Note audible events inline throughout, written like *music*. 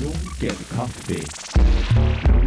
Lunken kaffe.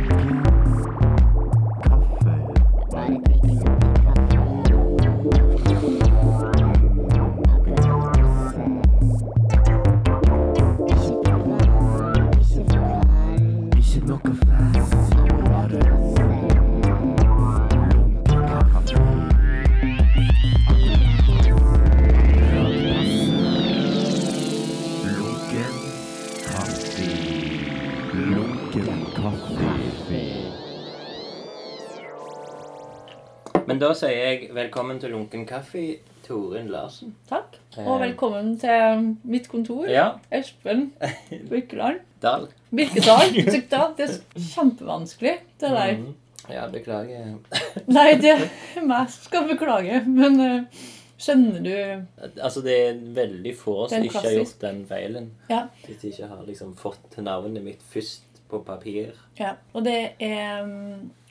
Da sier jeg velkommen til Lunken kaffe, Torunn Larsen. Takk. Eh. Og velkommen til mitt kontor. Ja. Espen *laughs* Birkeland. Dal. Birkedal. *laughs* Det er kjempevanskelig, det der. Mm. Ja, beklager. *laughs* Nei, det er meg som skal beklage, men uh, skjønner du Altså, det er veldig få som ikke har gjort den feilen. Ja. Hvis de ikke har liksom fått navnet mitt først på papir. ja. Og det er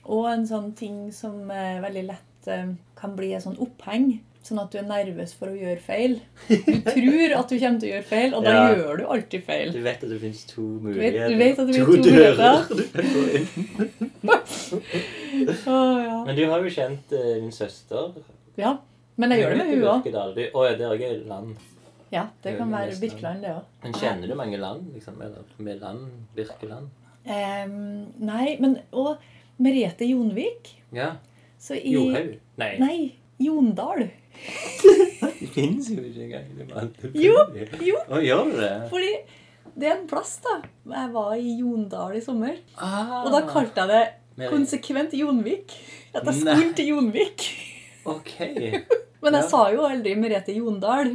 òg en sånn ting som er veldig lett eh, kan bli et sånn oppheng. Sånn at du er nervøs for å gjøre feil. Du tror at du kommer til å gjøre feil, og da Ja. gjør du alltid feil. Du vet at det finnes to muligheter. du vet at det to to dører muligheter. *laughs* du inn. Ja. Men du har jo kjent uh, din søster. ja. Men jeg gjør det med hun òg. Å ja, det er gøy. land. Ja, det kan være Birkeland, det òg. Men kjenner du mange land, liksom? Eller med land? Birkeland? Um, nei, men Og Merete Jonvik. Ja. Så i Johaug? Nei. Nei, Jondal. Det finnes jo ikke engang. Jo, jo. Å, gjør det? Fordi det er en plass, da. Jeg var i Jondal i sommer. Ah, Og da kalte jeg det konsekvent Jonvik. At jeg skulle til Jonvik. Ok. Men jeg Ja. sa jo aldri Merete Jondal.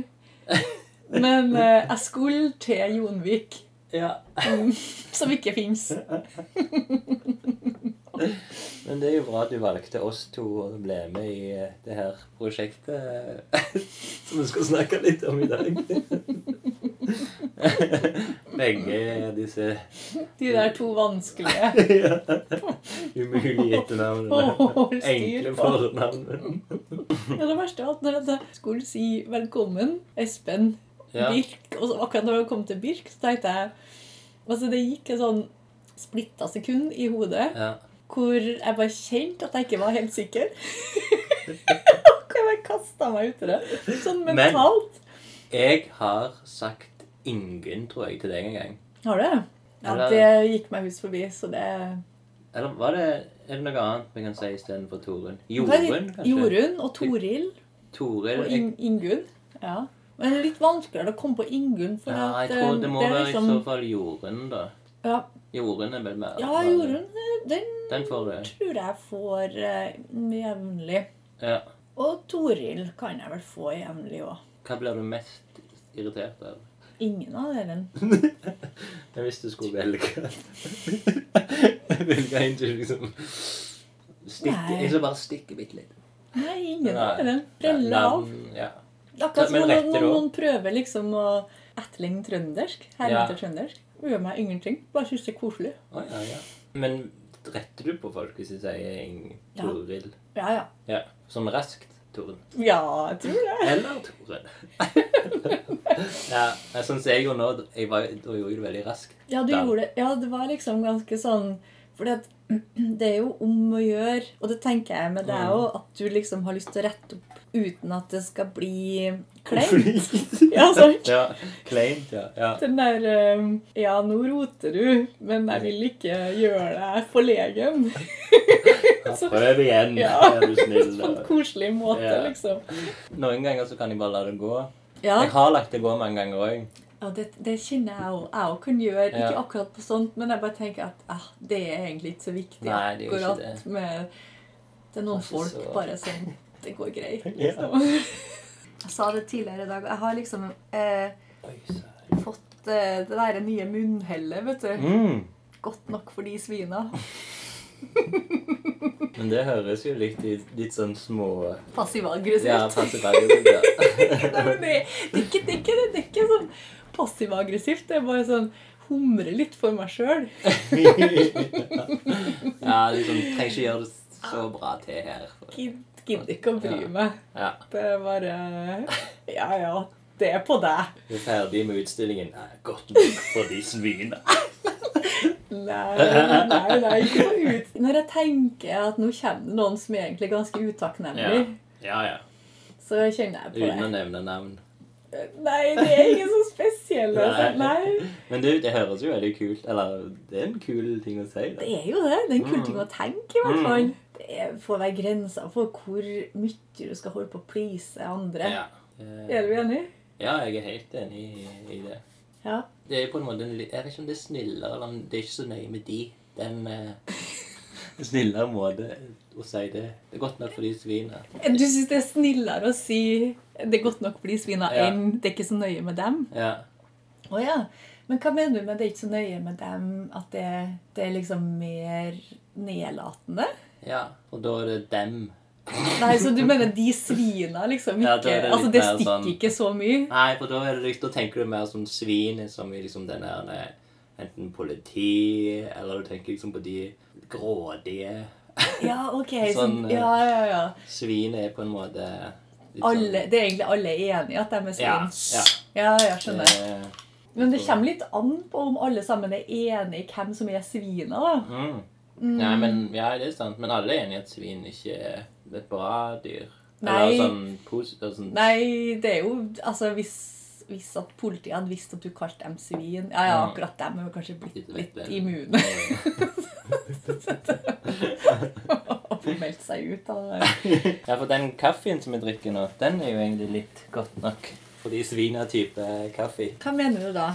Men *laughs* eh, jeg skulle til Jonvik, Ja. mm, *laughs* som ikke fins. *laughs* Men det er jo bra at du valgte oss to å bli med i eh, det her prosjektet *laughs* som vi skal snakke litt om i dag. Begge disse De der to vanskelige. umulige etternavnene. Enkle fornavnene. fornavn. Ja, det verste var at når jeg skulle si 'velkommen, Espen Ja. Birk', og så akkurat når det kom til Birk, så tenkte jeg Altså, det gikk et sånn splitta sekund i hodet Ja. hvor jeg bare kjente at jeg ikke var helt sikker. Og *laughs* jeg bare kasta meg ut i det. Sånn mentalt. Men- Jeg har sagt ingen, tror jeg, til deg en gang. Har du? Ja, Eller- det gikk meg hus forbi, så det Eller var det Er det noe annet vi kan si istedenfor Torunn? Jorunn, kanskje? Jorunn og Toril Toril og In Ingunn. Ja. Men det er litt vanskeligere å komme på Ingunn. For Ja, at, jeg tror eh, det må det være i liksom- så fall Jorunn, da. Ja, Jorunn er vel mer ja Jorunn, eh, den Den får du. tror jeg får uh, jevnlig. Ja. Og Toril kan jeg vel få jevnlig òg. Hva blir du mest irritert av? Ingen av dere. *laughs* Men hvis du skulle velge *laughs* Velge en til liksom Stikke. Jeg skal bare stikke bitte litt. Nei, ingen av dere. Brelle av. Ja. Akkurat som når, noen prøver liksom å etterligne trøndersk. Herme Ja. trøndersk. Gjør meg ingenting. Bare syns det er koselig. Oh, ja, ja. Men retter du på folk hvis de sier. Toril? Ja, ja. Ja. Sånn raskt, Toren. Ja, jeg tror det. Eller Toren. *laughs* ja, men sånn som jeg gjorde nå, jeg var, da gjorde jeg det veldig raskt. Ja, du Da. gjorde det. Ja, det var liksom ganske sånn Fordi at *clears throat* det er jo om å gjøre, og det tenker jeg med deg òg, at du liksom har lyst til å rette opp uten at det skal bli *laughs* kleint. Ja, sant? Ja, Kleint, ja. ja. Den der um, Ja, nå roter du, men jeg vil ikke gjøre deg forlegen. så, Prøv igjen, Ja. er du snill. På en koselig måte, Ja. liksom. Noen ganger så kan jeg bare la det gå. Ja, Jeg har lagt det gå mange ganger òg. ja det, det kjenner jeg òg. Jeg òg kan gjøre. Ikke Ja. akkurat på sånt, men jeg bare tenker at ah, det er egentlig ikke så viktig. Nei, det er jo ikke det. med Det er noen folk så- bare som Det går greit. Liksom. *laughs* Jeg sa det tidligere i dag, jeg har liksom eh, fått eh, det der nye munnhellet, vet du. Mm. Godt nok for de svina. *laughs* Men det høres jo litt, i- litt sånn små Passiv-aggressivt. Ja, bagger. Ja. *laughs* Det, det, det, det er ikke sånn passiv-aggressivt. Det er bare sånn humre litt for meg sjøl. ja, liksom trenger ikke gjøre det så bra til her. Gidder ikke å bry meg. Ja. Det er bare Ja, ja. Det er på deg. Vi er ferdig med utstillingen. Nei, godt nok for de svina. Nei, nei, nei, ikke noe ut. Når jeg tenker at nå kommer det noen som er egentlig ganske utakknemlig, Ja, ja. så kjenner jeg på Uten å nevne navn. Nei, det er ingen så spesielle. altså. Nei. Men du, det høres jo veldig kult Eller det er en kul ting å si. Det er jo det. Det er en kul Mm. ting å tenke, i hvert fall. Det får være grenser for hvor mye du skal holde på å please andre. Ja. Eh, Er du enig? ja, jeg er helt enig i, i det. Ja. Det er på en måte en, Jeg vet ikke om det er snillere, eller om det er ikke så nøye med de. Den eh, *laughs* snillere måte å si det. Det er godt nok for de svina. Du syns det er snillere å si det er godt nok for de svina Ja. enn det er ikke så nøye med dem? Ja. Å ja. Men hva mener du med det er ikke så nøye med dem? At det, det er liksom mer nedlatende? ja. Og da er det dem. Nei, så du mener de svina liksom ikke er det Altså, det stikker sånn- ikke så mye? Nei, for da, er det, liksom- da tenker du mer som svin som i liksom den der Enten politi, eller du tenker liksom på de grådige Ja, ok. *laughs* Sånn, Sånn, ja, ja, ja. Svin er på en måte sånn- Alle, det er egentlig alle enige at de er svin? Ja. ja. ja, jeg skjønner. Eh, Men det kommer litt an på om alle sammen er enige i hvem som er svina, da. mm. Nei, men ja, det er sant. Men alle er enige i at svin ikke er et bra dyr. Nei. Eller sånn sånn, Nei, det er jo Altså, hvis, hvis at politiet hadde visst at du kalte dem svin Ja, ja, Mm. akkurat dem er kanskje blitt Litt litt immune. *laughs* Og meldt seg ut av det. Ja, for den kaffen som vi drikker nå, den er jo egentlig litt godt nok for svin er type kaffe. Hva mener du da?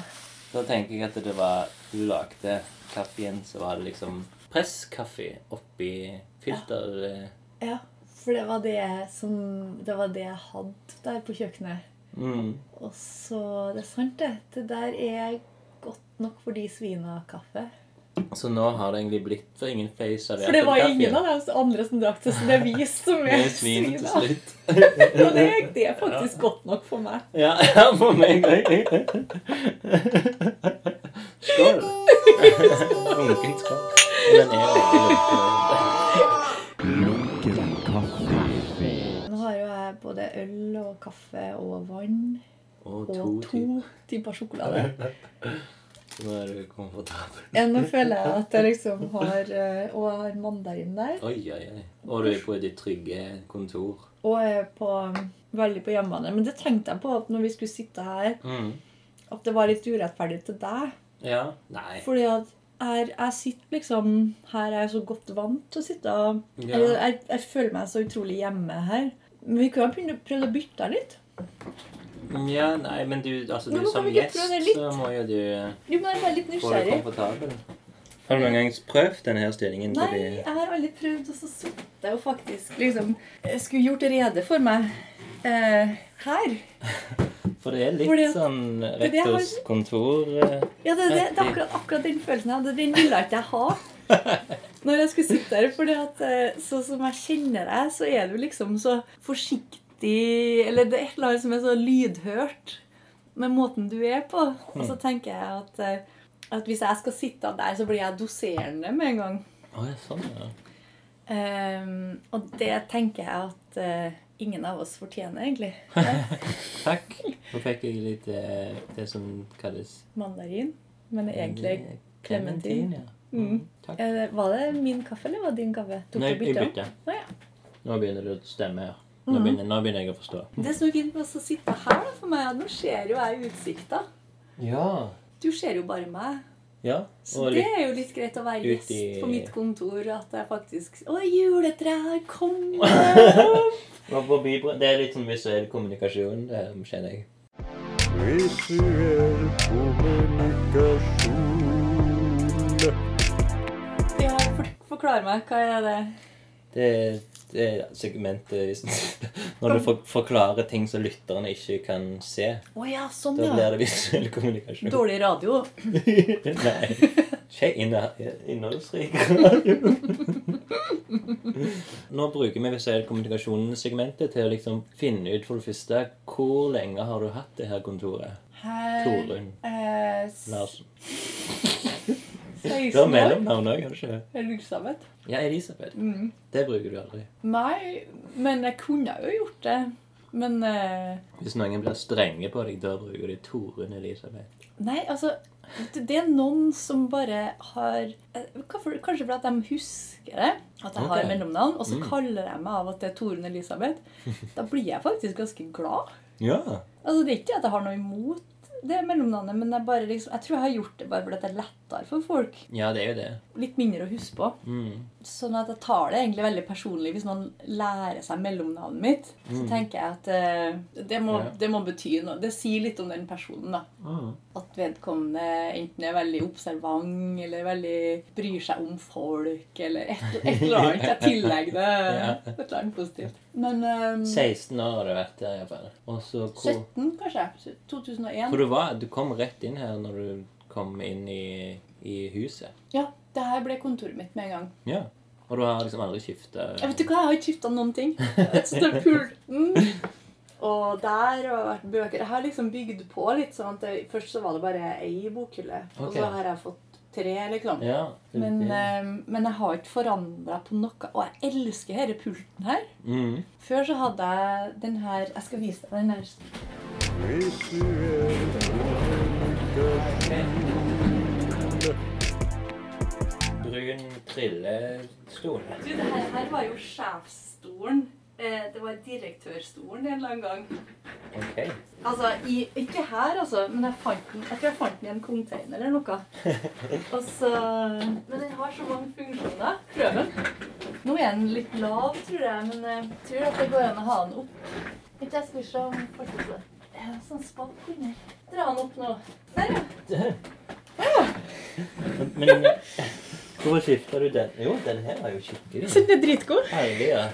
Da tenker jeg at det var Du lagde kaffen, så var det liksom presskaffe oppi filter... Ja. Ja, for det var det som Det var det jeg hadde der på kjøkkenet. Mm. Og så Det er sant, det. Det der er godt nok for de svina kaffe. Så nå har det egentlig blitt for ingen face av For det var ingen av de andre som drakk det, så det er vi *laughs* som er er svin til slutt. *laughs* Og det, det er faktisk godt nok for meg. Ja, *laughs* ja for meg òg. Skål. Lunken skål. Den er lunken. Kaffe. Nå har jo jeg både øl og kaffe og vann Og og to to typer. typer sjokolade. Nå er du komfortabel. Ja, nå føler jeg at jeg liksom *laughs* har eh, Og jeg har mandarin der. Oi, oi, oi. Og du er på ditt trygge kontor. Og jeg er på, veldig på hjemmebane. Men det tenkte jeg på at når vi skulle sitte her, Mm. at det var litt urettferdig til deg. Ja. Nei. Fordi at jeg, jeg sitter liksom her er jeg så godt vant til å sitte Ja. jeg, jeg, jeg føler meg så utrolig hjemme her. Men vi kunne ha prøvd å bytte litt. Ja, nei, men du, altså, du nå som gjest, så må jo du Jo, men jeg er litt nysgjerrig. Har du noen gang prøvd denne her stillingen? Nei, jeg har aldri prøvd å så sitte og faktisk liksom Jeg skulle gjort rede for meg eh, her. *laughs* For det er litt Fordi sånn det rektors kontor eh, Ja, det, det, det er akkurat, akkurat den følelsen jeg hadde. Den ville ikke jeg ha. *laughs* Når jeg skulle sitte her. at eh, som jeg kjenner deg, så er du liksom så forsiktig Eller det er et eller annet som er så lydhørt med måten du er på. Og så tenker jeg at, eh, at hvis jeg skal sitte der, så blir jeg doserende med en gang. Oh, ja, sånn, ja. Um, og det tenker jeg at uh, ingen av oss fortjener, egentlig. *laughs* Takk. Nå fikk jeg litt uh, det som kalles Mandarin. Men egentlig klementin. Ja. Mm. Mm, uh, Var det min kaffe, eller var det din kaffe? Tok Nei, du jeg. Ja. Nå begynner det å stemme her. Nå Mhm. begynner, nå begynner jeg å forstå. Det som er fint med å sitte her da, for meg, er at nå ser jo jeg utsikta. Ja. Du ser jo bare meg. Ja. Så det er jo litt greit å være gjest i- på mitt kontor. At jeg faktisk Å, kommet! og forbi, det er litt sånn visuell kommunikasjon, det kjenner jeg. Visuell kommunikasjon. ja, for, forklar meg. Hva er det? Det, det er segmentet hvis- Når du forklarer ting som lytterne ikke kan se. Oh ja, sånn, Da blir det visuell kommunikasjon. Dårlig radio. *laughs* Nei. Ikke innholdsrik radio. Nå bruker vi visuell kommunikasjon-segmentet til å liksom finne ut for det første hvor lenge har du hatt det her kontoret? Her Torunn eh, Larsen. 16 Du har mellomnavn òg, har du ikke? Elisabeth. Ja, Elisabeth. Mm. Det bruker du aldri. Nei, men jeg kunne jo gjort det. Men eh, Hvis noen blir strenge på deg, da bruker de Torunn Elisabeth. Nei, altså det er noen som bare har eh, Kanskje fordi de husker det, at jeg har mellomnavn, og så Mm. kaller jeg meg av at det er Torunn Elisabeth. *laughs* Da blir jeg faktisk ganske glad. Ja. Altså, Det er ikke at jeg har noe imot det mellomnavnet, men jeg, bare liksom, jeg tror jeg har gjort det bare fordi det er lettere for folk. ja, det er jo det. Litt mindre å huske på. Mm. Sånn at jeg tar det egentlig veldig personlig hvis noen lærer seg mellomnavnet mitt. Så Mm. tenker jeg at eh, det, må, Ja. det må bety noe. Det sier litt om den personen, da. Mm. At vedkommende enten er veldig observant eller veldig bryr seg om folk eller et, et eller annet. Jeg *laughs* tillegger det Ja. et eller annet positivt. Men um, 16 år har du vært der, iallfall. Og 17, kanskje? 2001. For du var Du kom rett inn her når du kom inn i, i huset. Ja, det her ble kontoret mitt med en gang. Ja. Og du har liksom aldri skifta Jeg vet ikke hva, jeg har ikke skifta noen ting. *laughs* Jeg står pulten, og der har vært bøker. Jeg har liksom bygd på litt. sånn at jeg, Først så var det bare ei bokhylle, og så har jeg fått tre, liksom. Ja. Men, eh, men jeg har ikke forandra på noe. Og jeg elsker denne pulten her. mm. Før så hadde jeg den her Jeg skal vise deg den her. Brun trillestol. Du, det her, her var jo sjefsstolen. Eh, Det var direktørstolen en eller annen gang. Ok. Altså, i, Ikke her, altså, men jeg fant den jeg tror jeg fant den i en container eller noe. *laughs* Og men den har så mange funksjoner. Prøv den. Nå er den litt lav, tror jeg, men jeg tror at det går an å ha den opp. Ikke jeg skal se om faktisk det er sånn spak under. Dra den opp nå. Der, ja. Men hvor skifta du den? Jo, den her er jo skikkelig Så den er dritgod. herlig. Ja.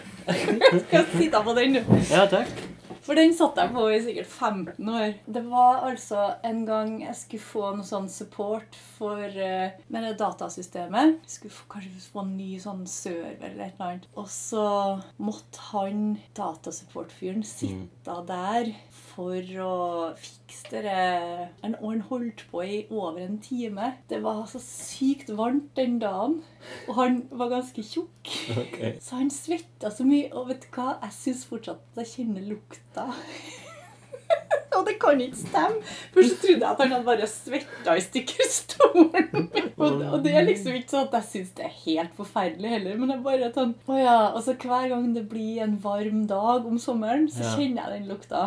Skal sitte på den nå. ja, takk. For den satt jeg på i sikkert 15 år. Det var altså en gang jeg skulle få noe sånn support for uh, med det datasystemet. Jeg skulle få, kanskje få en ny sånn server eller et eller annet. Og så måtte han datasupport-fyren sitte der for å fikse dere. Og han holdt på i over en time. Det var så sykt varmt den dagen. Og han var ganske tjukk. Okay. Så han svetta så mye, og vet du hva? Jeg syns fortsatt at jeg kjenner lukta. *laughs* og det kan ikke stemme. Først så trodde jeg at han hadde bare svetta i stykker stolen. *laughs* og, og det er liksom ikke sånn at jeg syns det er helt forferdelig heller, men det er bare sånn Å ja. Og så hver gang det blir en varm dag om sommeren, så Ja. kjenner jeg den lukta.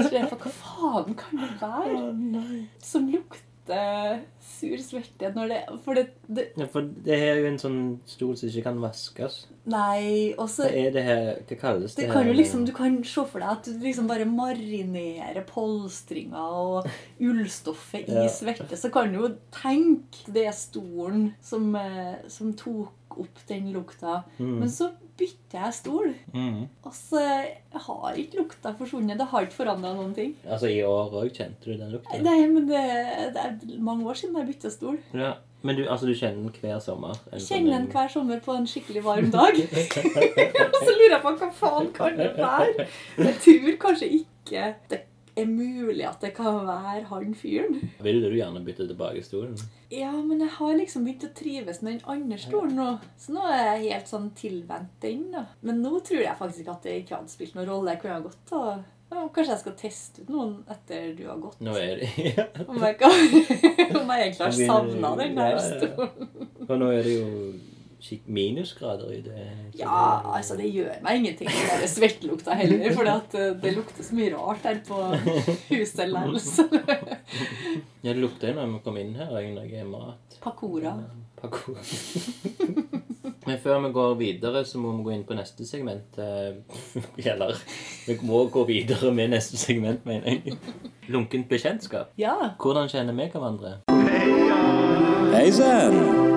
Så jeg for hva faen kan det være som lukter sur svette når det For det, det Ja, for det her er jo en sånn stol som ikke kan vaskes. Nei, og så Hva er det her Hva kalles det? Det kan jo liksom, Du kan se for deg at du liksom bare marinerer polstringer og ullstoffet i Ja. svette. Så kan du jo tenke det stolen som, eh, som tok opp den lukta. Mm. Men så bytter jeg stol, Mm. Altså, jeg har ikke lukta forsvunnet. Det har ikke forandra noen ting. Altså i år òg kjente du den lukten? Nei, men det, det er mange år siden jeg bytta stol. Ja. Men du, altså, du kjenner den hver sommer? Jeg kjenner den hver sommer på en skikkelig varm dag. *laughs* Og så lurer jeg på hva faen kan det være? Jeg tror kanskje ikke det er mulig at det kan være han fyren. Ville du gjerne bytte tilbake stolen? Ja, men jeg har liksom begynt å trives med den andre stolen nå. Så nå er jeg helt sånn tilvendt den. da. Men nå tror jeg faktisk at det ikke hadde spilt noen rolle. Jeg kunne ha gått og ja, Kanskje jeg skal teste ut noen etter du har gått. Nå er det *laughs* Om jeg, kan, *laughs* om jeg egentlig har savna den der Ja, ja. stolen. For nå er det jo minusgrader i det. Ja, altså det gjør meg ingenting med den svettelukta heller, for det lukter så mye rart her på huset likevel. *laughs* Ja, det lukter jo når vi kom inn her, og noe mat. Pakora. Pakora. *laughs* Men før vi går videre, så må vi gå inn på neste segment. eh, *laughs* Eller vi må gå videre med neste segment, mener jeg. Lunkent bekjentskap. Ja. Hvordan kjenner vi hverandre? Hei sann!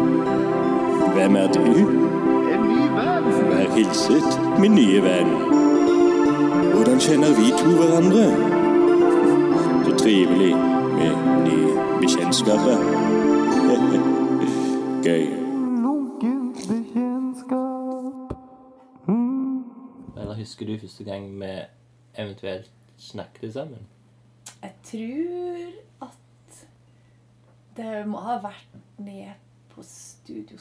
Hvem er du? En ny venn. Vær hilset, min nye venn. Hvordan kjenner vi to hverandre? Så trivelig med nye bekjentskaper. *laughs* Gøy. Eller husker du første gang vi eventuelt snakket sammen? Jeg tror at det må ha vært ned på Studio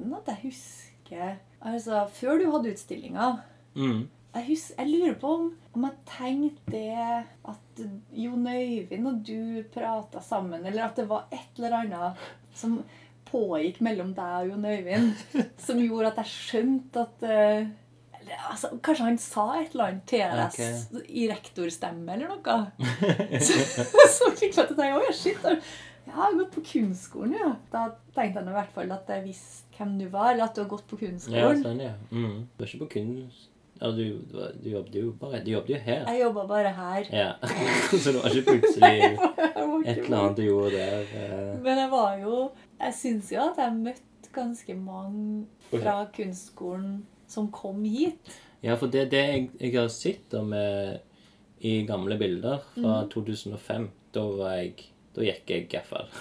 17 at jeg husker Altså, før du hadde utstillinga. Mm. jeg, jeg lurer på om, om jeg tenkte det at Jon Øyvind og du prata sammen, eller at det var et eller annet som pågikk mellom deg og Jon Øyvind, *laughs* som gjorde at jeg skjønte at uh, eller, altså, Kanskje han sa et eller annet til deg okay. i rektorstemme eller noe. *laughs* Så, så fikk jeg til å tenke Oi, shit. Jeg har gått på kunstskolen, ja. Da tenkte jeg i hvert fall at jeg visste hvem du var, eller at du har gått på kunstskolen. Ja, sånn, ja. Mm. Du var ikke på kunst... Ja, du, du, jobbet jo bare Du jobbet jo her. Jeg jobba bare her. Ja. *laughs* Så det var ikke plutselig *laughs* et eller annet du gjorde der. eh. Men jeg var jo Jeg syns jo at jeg møtte ganske mange fra kunstskolen som kom hit. Ja, for det, det jeg, jeg har sett da med, i gamle bilder fra 2005, da var jeg Da gikk jeg iallfall.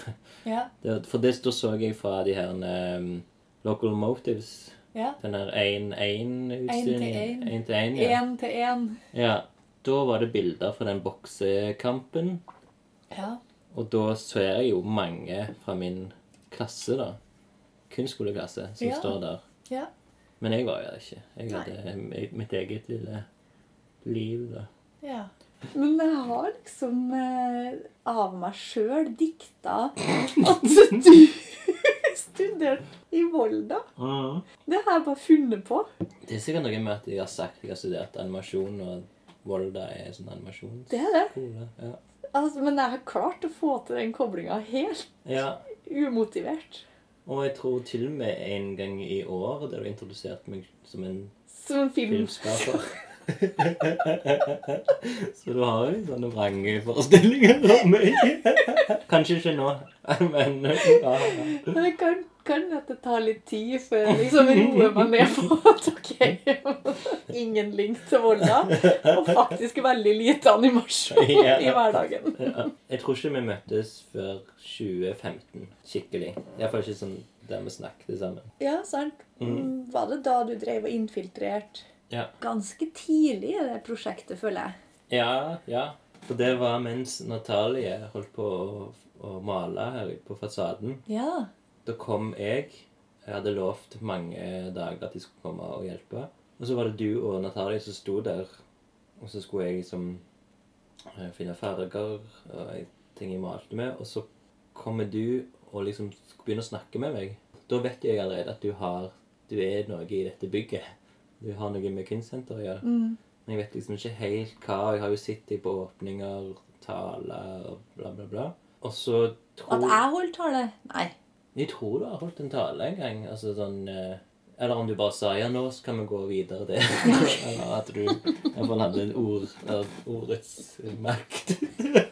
Ja. *laughs* Det, for det, da så jeg fra de her um, Local Motives. ja. Den her 1-1-utstillingen. 1-1. ja. Én til én. ja. Da var det bilder fra den boksekampen. Ja. Og da ser jeg jo mange fra min klasse, da. Kunstskoleklasse, som Ja. står der. ja. Men jeg var jo der ikke. Jeg hadde Nei. mitt eget lille liv, da. Ja. Men jeg har liksom eh, av meg sjøl dikta at du studerte i Volda. Det har jeg bare funnet på. Det er sikkert noe med at jeg har sagt jeg har studert animasjon, og Volda er sånn animasjonsskole. Det er det. Ja. Altså, men jeg har klart å få til den koblinga helt ja. umotivert. Og jeg tror til og med en gang i år der du introduserte meg som en Som en film. filmskaper. *laughs* Så du har jo sånne sånne vrangforestillinger om meg. *laughs* Kanskje ikke nå, *laughs* men ja. Men det kan, kan at det tar litt tid før jeg liksom roer meg ned på at *laughs* ok, ingen link til Volda, og faktisk veldig lite animasjon *laughs* Ja. i hverdagen. Ja. Jeg tror ikke vi møttes før 2015 skikkelig. Iallfall ikke sånn der vi snakket sammen. Ja, sant. Mm, Var det da du drev og infiltrerte? Ja. Ganske tidlig i det prosjektet, føler jeg. Ja, ja. For det var mens Natalie holdt på å, å male her på fasaden. Ja. Da kom jeg. Jeg hadde lovt mange dager at de skulle komme og hjelpe. Og så var det du og Natalie som sto der. Og så skulle jeg liksom finne farger og ting jeg malte med. Og så kommer du og liksom begynner å snakke med meg. Da vet jeg allerede at du har Du er noe i dette bygget. Du har noe med kunstsenteret å gjøre. Mm. Men jeg vet liksom ikke helt hva. Jeg har jo sett deg på åpninger, taler og bla, bla, bla. Og så tror At jeg holdt tale? Nei. Jeg tror du har holdt en tale en gang. Altså sånn eh, Eller om du bare sa ja, nå kan vi gå videre det. *laughs* *laughs* Eller at du iallfall hadde en ord, av ordets makt.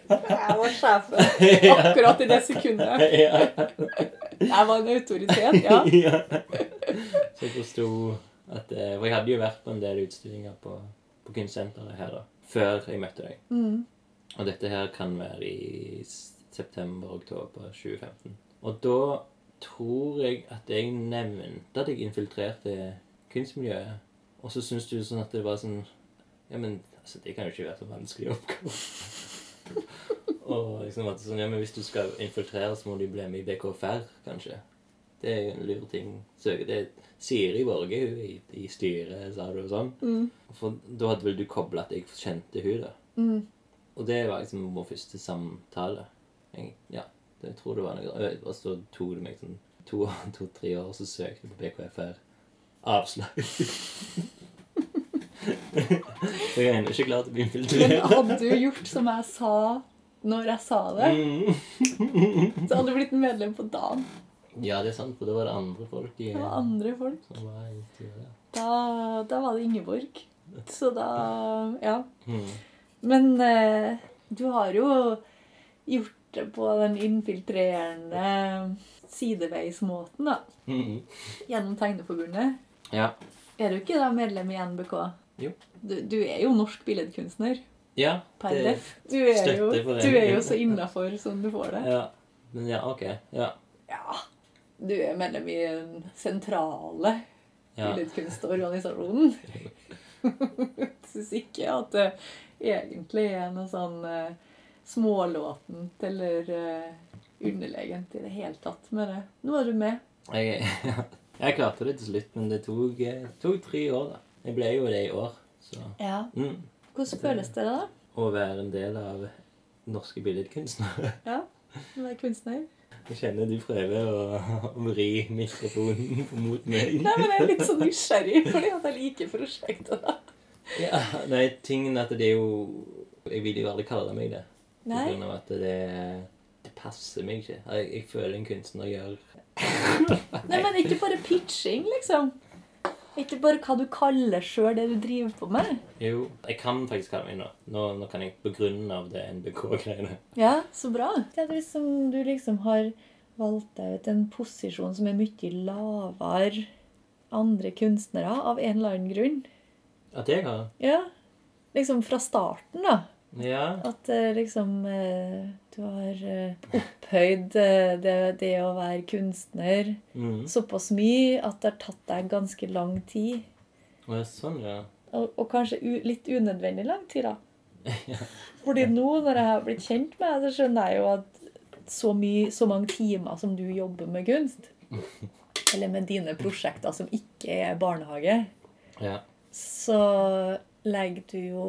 Jeg var sjefen *laughs* akkurat i det sekundet. Jeg var en autoritet, ja. ja. Så jeg forsto at eh, For jeg hadde jo vært på en del utstillinger på, på kunstsenteret her da, før jeg møtte deg. Mm. Og dette her kan være i september-oktober 2015. Og da tror jeg at jeg nevnte at jeg infiltrerte kunstmiljøet. Og så syns du sånn at det var sånn Ja, men altså, det kan jo ikke være så vanskelig oppgave. *laughs* og liksom at sånn, ja, men hvis du skal infiltrere, så må du bli med i BKFR, kanskje. Det er en lur ting. Søke det Siri Borge, hun i, i styret, sa du og sånn. Mm. For da hadde vel du kobla at jeg kjente hun da. Mm. Og det var liksom vår første samtale. Jeg, ja, jeg tror det var noe Og så tok det meg sånn to-tre to, *laughs* år, og så søkte jeg på BKFR. Avslag. så *laughs* jeg er ennå ikke klar til å bli Men hadde du gjort som jeg sa når jeg sa det, Mm. så hadde du blitt medlem på dagen. Ja, det er sant, for da var det andre folk i, Det var andre folk. som var. Da, da var det Ingeborg. Så da Ja. Mm. Men eh, du har jo gjort det på den infiltrerende sideveismåten, da. Mm. Gjennom Tegneforbundet. Ja. Er du ikke da medlem i NBK? Jo. Du, du er jo norsk billedkunstner Ja. per def. Du er, jo, du er jo så innafor som du får det. Ja. Men ja, ok. Ja. Ja. Du er medlem i den sentrale ja. billedkunstorganisasjonen. *laughs* *laughs* Jeg syns ikke at det egentlig er noe sånn eh, smålåtent eller uh, underlegent i det hele tatt med det. Nå er du med. Jeg, *laughs* jeg klarte det til slutt, men det tok, eh, tok tre år. da. Jeg ble jo det i år. Så Ja. mm, Hvordan føles det da? Å være en del av norske billedkunstnere. Ja, å være kunstner? Jeg kjenner du prøver å vri mikrofonen mot meg. Nei, men jeg er litt så nysgjerrig, fordi at jeg liker prosjektet. da. Ja, nei, tingen er at det er jo Jeg vil jo aldri kalle meg det. På Nei? grunn av at det, det passer meg ikke. Jeg, jeg føler en kunstner gjør *laughs* Nei, men ikke bare pitching, liksom. Ikke bare hva du kaller sjøl det du driver på med. Jo, jeg kan faktisk kalle meg nå. Nå, nå kan jeg på grunn av det NBK-greiene. Ja, så bra. Det er liksom, du liksom har valgt deg ut en posisjon som er mye lavere andre kunstnere, av en eller annen grunn. At jeg har Ja, liksom fra starten, da. Ja. At eh, liksom eh, du har eh, opphøyd det, det å være kunstner Mm. såpass mye at det har tatt deg ganske lang tid. Ja, sånn, ja. Og, og kanskje litt unødvendig lang tid, da. *laughs* Fordi nå, når jeg har blitt kjent med deg, så skjønner jeg jo at så, mye, så mange timer som du jobber med kunst, *laughs* eller med dine prosjekter som ikke er barnehage, Ja. så legger du jo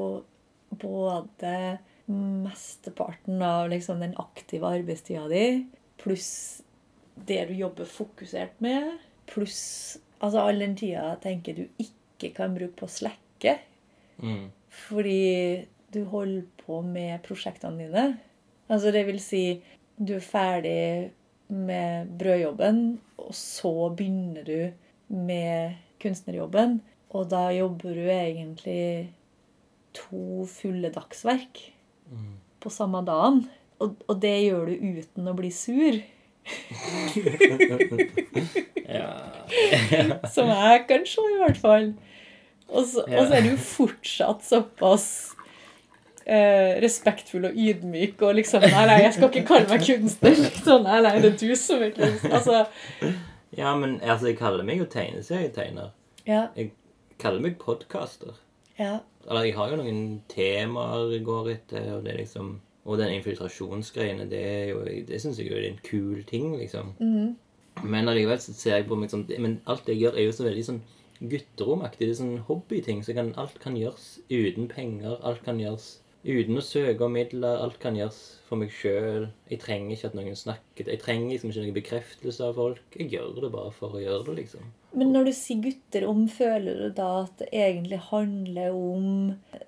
både mesteparten av liksom den aktive arbeidstida di, pluss det du jobber fokusert med, pluss altså all den tida jeg tenker du ikke kan bruke på å slekke, Mm. fordi du holder på med prosjektene dine. Altså det vil si, du er ferdig med brødjobben, og så begynner du med kunstnerjobben. Og da jobber du egentlig to fulle dagsverk Mm. på samme dagen. Og, og det gjør du uten å bli sur. *laughs* *laughs* Som jeg kan se, i hvert fall. Og så, og så er du fortsatt såpass eh, respektfull og ydmyk og liksom Nei, nei, jeg skal ikke kalle meg kunstner. *laughs* Sånn, nei, nei, det er du som er kunstner. Altså, ja, men altså, jeg kaller meg jo tegneserietegner. ja, Jeg kaller meg podcaster. ja, Eller jeg har jo noen temaer jeg går etter, og det er liksom Og den infiltrasjonsgreiene, det er jo Det syns jeg jo er en kul ting, liksom. Mm. Men allikevel så ser jeg på meg sånn Men alt jeg gjør, er jo så veldig sånn gutteromaktig. Det er sånn hobbyting. Så kan, alt kan gjøres uten penger. Alt kan gjøres uten å søke om midler. Alt kan gjøres for meg sjøl. Jeg trenger ikke at noen snakker. Jeg trenger liksom ikke noen bekreftelse av folk. Jeg gjør det bare for å gjøre det, liksom. Men når du sier gutter om, føler du da at det egentlig handler om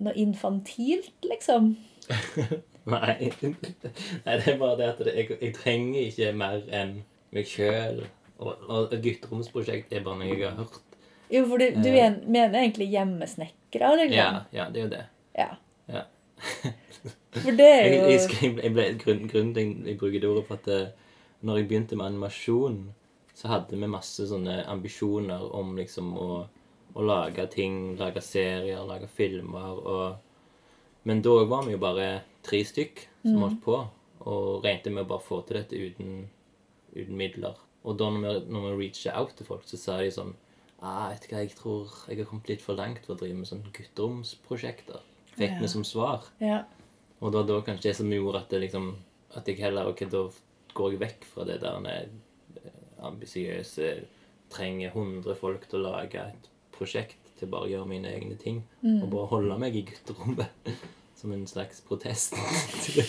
noe infantilt, liksom? *laughs* Nei. Nei, det er bare det at jeg, jeg trenger ikke mer enn meg sjøl. Og, og gutteromsprosjekt er bare noe jeg har hørt. Jo, for du, du Ja. en- mener egentlig hjemmesnekkere, liksom? Ja, ja, det er jo det. Ja. Ja. *laughs* For det er jo jeg, jeg, jeg ble, grunn, grunnen til jeg, jeg bruker det ordet for at eh, når jeg begynte med animasjon, så hadde vi masse sånne ambisjoner om liksom å, å lage ting, lage serier, lage filmer og Men da var vi jo bare tre stykk som holdt på, og regnet med å bare få til dette uten, uten midler. Og da når vi, når vi reacher out til folk, så sa de sånn ah, vet hva, jeg tror jeg har kommet litt for langt for å drive med sånne gutteromsprosjekter. Fikk Ja. som svar. Ja. Og da, da kanskje det som gjorde at det liksom At jeg heller Ok, da går jeg vekk fra det der ambisiøse Trenger 100 folk til å lage et prosjekt til bare å gjøre mine egne ting. Og bare holde meg i gutterommet. *laughs* Som en slags protest *laughs* til,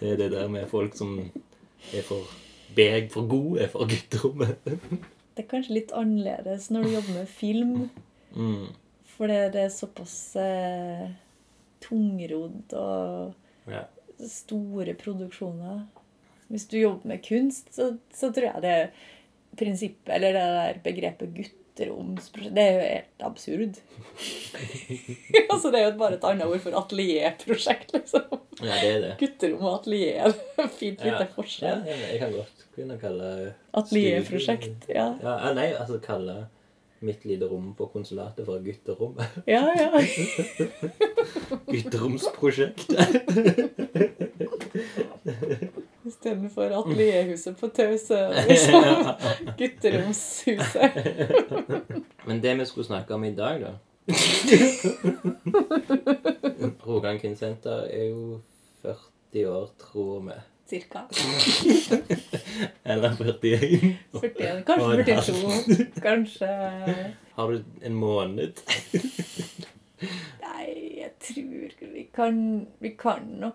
til det der med folk som er for beg for gode for gutterommet. *laughs* Det er kanskje litt annerledes når du jobber med film, Mm. for det det er såpass eh, tungrodd og Ja. store produksjoner. Hvis du jobber med kunst, så, så tror jeg det prinsippet, eller det der begrepet gutteromsprosjekt, det er jo helt absurd. *laughs* altså Det er jo bare et annet ord for atelierprosjekt, liksom. ja, det er det. Gutterom og atelier. *laughs* Fint Ja. lite Ja, forskjell. jeg jeg kan godt begynne å kalle Atelierprosjekt. Ja. Ja, nei, altså kalle mitt lite rom på konsulatet for gutterom. ja, ja. *laughs* Gutteromsprosjekt. Istedenfor atelierhuset på Tause. *laughs* liksom gutteromshuset. *laughs* Men det vi skulle snakke om i dag, da *laughs* Rogaland Kvinnesenter er jo 40 år, tror vi. Cirka. Eller 41. 41, kanskje 42. Kanskje Har du en måned? Nei, jeg tror vi kan Vi kan nok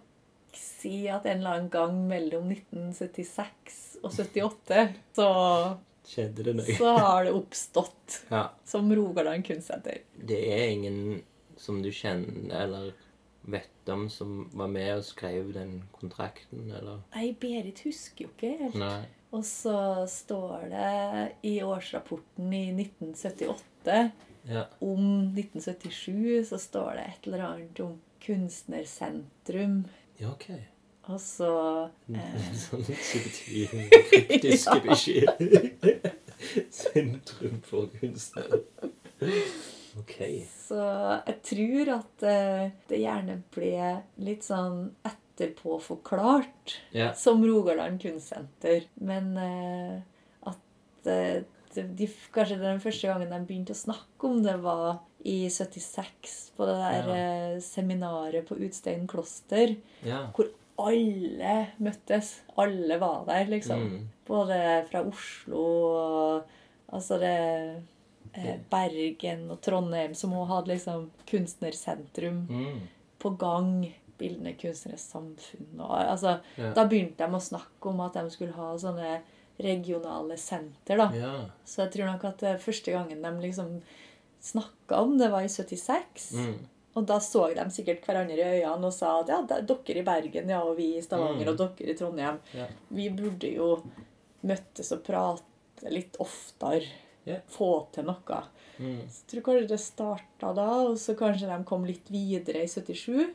si at en eller annen gang mellom 1976 og 78 så, så har det oppstått *laughs* Ja. som Rogaland kunstsenter. Det er ingen som du kjenner eller vet om som var med og skrev den kontrakten, eller? Nei, Berit husker jo ikke helt. Nei. Og så står det i årsrapporten i 1978 Ja. om 1977 så står det et eller annet om kunstnersentrum. Ja, ok. Og så *laughs* eh, Sånn subtil, *laughs* kryptiske beskjed. *laughs* Sentrum for kunstnere. Ok. Så jeg tror at eh, det gjerne ble litt sånn etterpåforklart Ja. som Rogaland kunstsenter. Men eh, at de, kanskje den første gangen de begynte å snakke om det, var i 76, på det der Ja. eh, seminaret på Utstein kloster, Ja. hvor alle møttes. Alle var der, liksom. Mm. Både fra Oslo og altså det eh, Bergen og Trondheim, som også hadde liksom kunstnersentrum Mm. på gang. Bildende kunstneres samfunn. Og, altså, Ja. Da begynte de å snakke om at de skulle ha sånne regionale senter. da. Ja. Så jeg tror nok at første gangen de liksom snakka om det, var i 76. Mm. Og da så de sikkert hverandre i øynene og sa at ja, er dere i Bergen, ja, og vi i Stavanger, Mm. og dere i Trondheim. yeah. Vi burde jo møttes og prate litt oftere. Yeah. Få til noe. Mm. Så jeg tror kanskje det starta da, og så kanskje de kom litt videre i 77.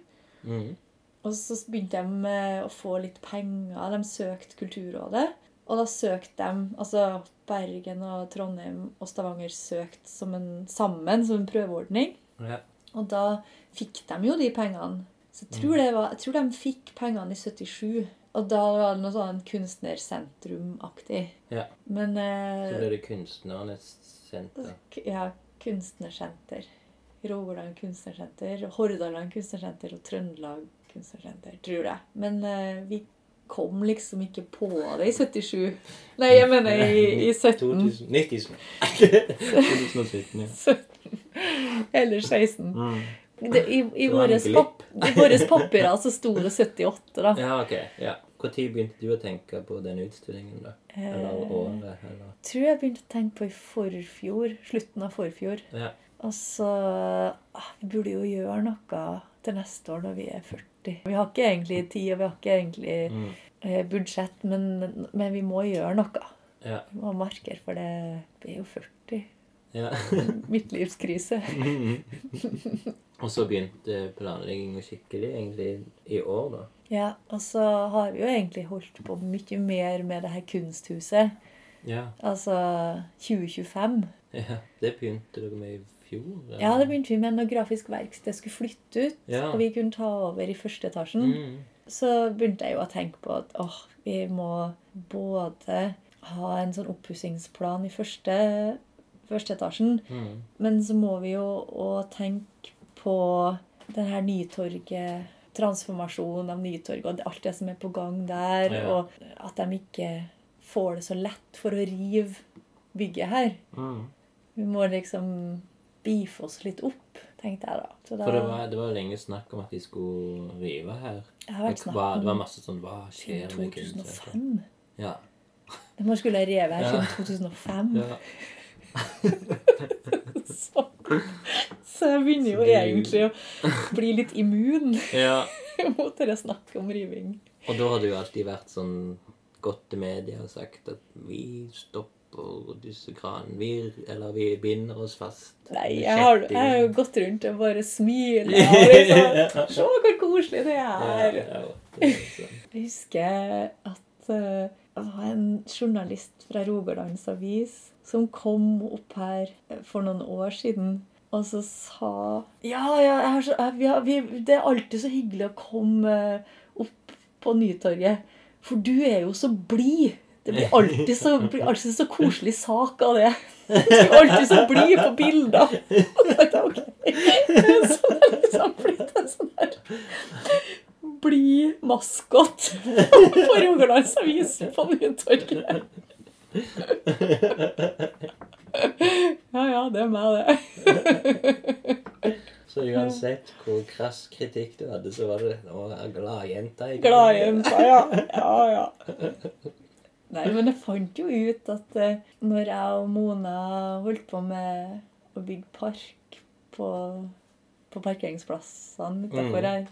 Mm. Og så begynte de å få litt penger. De søkte Kulturrådet. Og da søkte de Altså Bergen og Trondheim og Stavanger søkte som en, sammen som en prøveordning. Ja. Og da fikk de jo de pengene. Så jeg tror, det var, jeg tror de fikk pengene i 77. Og da var det noe sånn kunstnersentrumaktig. Ja. Men Så eh, ble det Kunstnernes senter. ja, kunstnersenter. Rogaland kunstnersenter, Hordaland kunstnersenter og Trøndelag kunstnersenter, tror jeg. Men eh, vi kom liksom ikke på det i 77. Nei, jeg mener i, i 17. 2000, 90. 2017, ja. Eller 16. Mm. Det, I i Det våre pop, pap papirer så sto det 78, da. Ja, ok. Ja. Når begynte du å tenke på den utstillingen, da? Eller Eh, året? Eller? tror jeg begynte å tenke på i forfjor. Slutten av forfjor. Ja. Og så ah, Vi burde jo gjøre noe til neste år når vi er 40. Vi har ikke egentlig tid, og vi har ikke egentlig Mm. eh, budsjett, men, men vi må gjøre noe. Ja. Vi må ha marker, for det vi er jo 40. ja. *laughs* Midtlivskrise. *laughs* Og så begynte planlegginga skikkelig egentlig i år, da. Ja, og så har vi jo egentlig holdt på mye mer med det her kunsthuset. Ja. Altså 2025. ja. Det begynte dere med i fjor? eller? Ja, det begynte vi med når Grafisk Verksted skulle flytte ut, Ja. og vi kunne ta over i første etasjen. Mm. Så begynte jeg jo å tenke på at åh, vi må både ha en sånn oppussingsplan i første, første etasjen, Mm. men så må vi jo òg tenke på det her Nytorget Transformasjonen av Nytorget og alt det som er på gang der, Ja. og at de ikke får det så lett for å rive bygget her. Mm. Vi må liksom beefe oss litt opp, tenkte jeg da. Så da For det var, det var lenge snakk om at de skulle rive her. har Det var, det var masse sånn Hva skjer med kunstsenteret? 2005. Ja. Man skulle ha revet her siden 2005. ja. *laughs* Så, så jeg begynner jo egentlig å bli litt immun ja. *laughs* mot det snakket om riving. Og da hadde jo alltid vært sånn gått til media og sagt at vi stopper disse kranene. Vi, eller vi binder oss fast. Nei, jeg har, jeg har jo gått rundt og bare smilt. Liksom, *laughs* Se hvor koselig det er! ja. *laughs* Jeg husker at eh, det var en journalist fra Rogalands Avis som kom opp her eh, for noen år siden. Og så sa Ja, ja så, vi har, vi, det er alltid så hyggelig å komme eh, opp på Nytorget. For du er jo så blid. Det blir alltid så, blir alltid så koselig sak av det. *laughs* Du blir alltid så blid på bilder. *laughs* Og så det er liksom blitt en sånn her blid maskot på Rogalands Avis på Nytorget. Ja, ja, det er meg, det. Så uansett hvor krass kritikk du hadde, så var det gladjenta. Gladjenta, ja. Ja, ja. Nei, men jeg fant jo ut at eh, når jeg og Mona holdt på med å bygge park på, på parkeringsplassene utenfor Mm. her,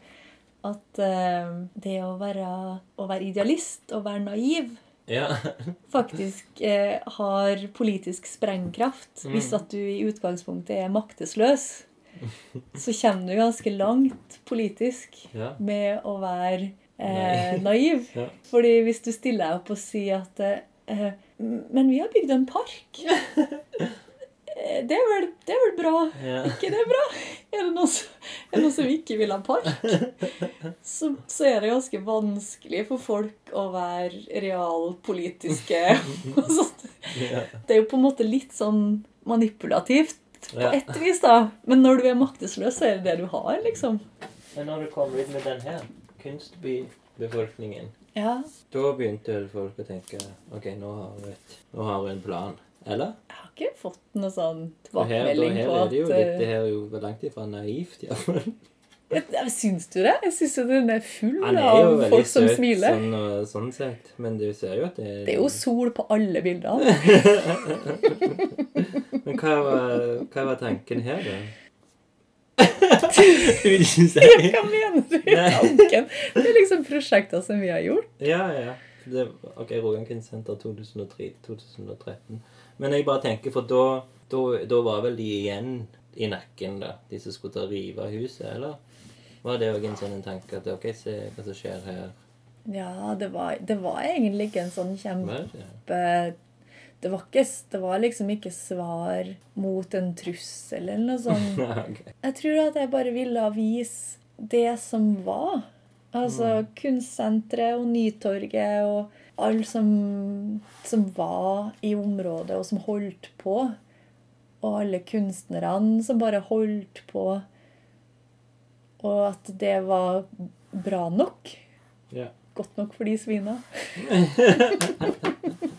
at eh, det å være, å være idealist og være naiv Ja. *laughs* faktisk eh, har politisk sprengkraft. Mm. Hvis at du i utgangspunktet er maktesløs, så kommer du ganske langt politisk ja. med å være eh, naiv. Ja. Fordi hvis du stiller deg opp og sier at eh, Men vi har bygd en park. Eh, Det er, vel, det er vel bra? Ja. ikke det bra? Er det noen som, er det noen som ikke vil ha park? Så, så er det ganske vanskelig for folk å være realpolitiske. *laughs* Det er jo på en måte litt sånn manipulativt på Ja. ett vis, da. Men når du er maktesløs, så er det det du har, liksom. Men når du kommer ut med den her, kunstbybefolkningen, Ja. da begynte folk å tenke OK, nå har vi, et, nå har vi en plan. Eller? Jeg har ikke fått noe sånn tilbakemelding på er at det jo litt, det eh, her er jo langt ifra naivt, iallfall. Syns du det? Jeg syns jo den er full Han er jo av veldig søt, som smiler. sånn, og, sånn sett, men du ser jo at det Det er jo sol på alle bildene. *laughs* Men hva var, hva var tanken her, da? Du vil ikke si *laughs* Hva mener du? i *laughs* Tanken? Det er liksom prosjekter som vi har gjort. Ja, ja. Det, ok, Rogan Kunstsenter 2003-2013. Men jeg bare tenker, for da, da, da var vel de igjen i nakken, da. De som skulle ta rive huset, eller? Var det òg en sånn en tanke at ok, se hva som skjer her? Ja, det var, det var egentlig ikke en sånn kjempe det? var, ikke, det var liksom ikke svar mot en trussel eller noe *laughs* sånt. okay. Jeg tror at jeg bare ville vise det som var. Altså Kunstsenteret og Nytorget og alle som, som var i området, og som holdt på. Og alle kunstnerne som bare holdt på. Og at det var bra nok. Ja. Godt nok for de svina. *laughs*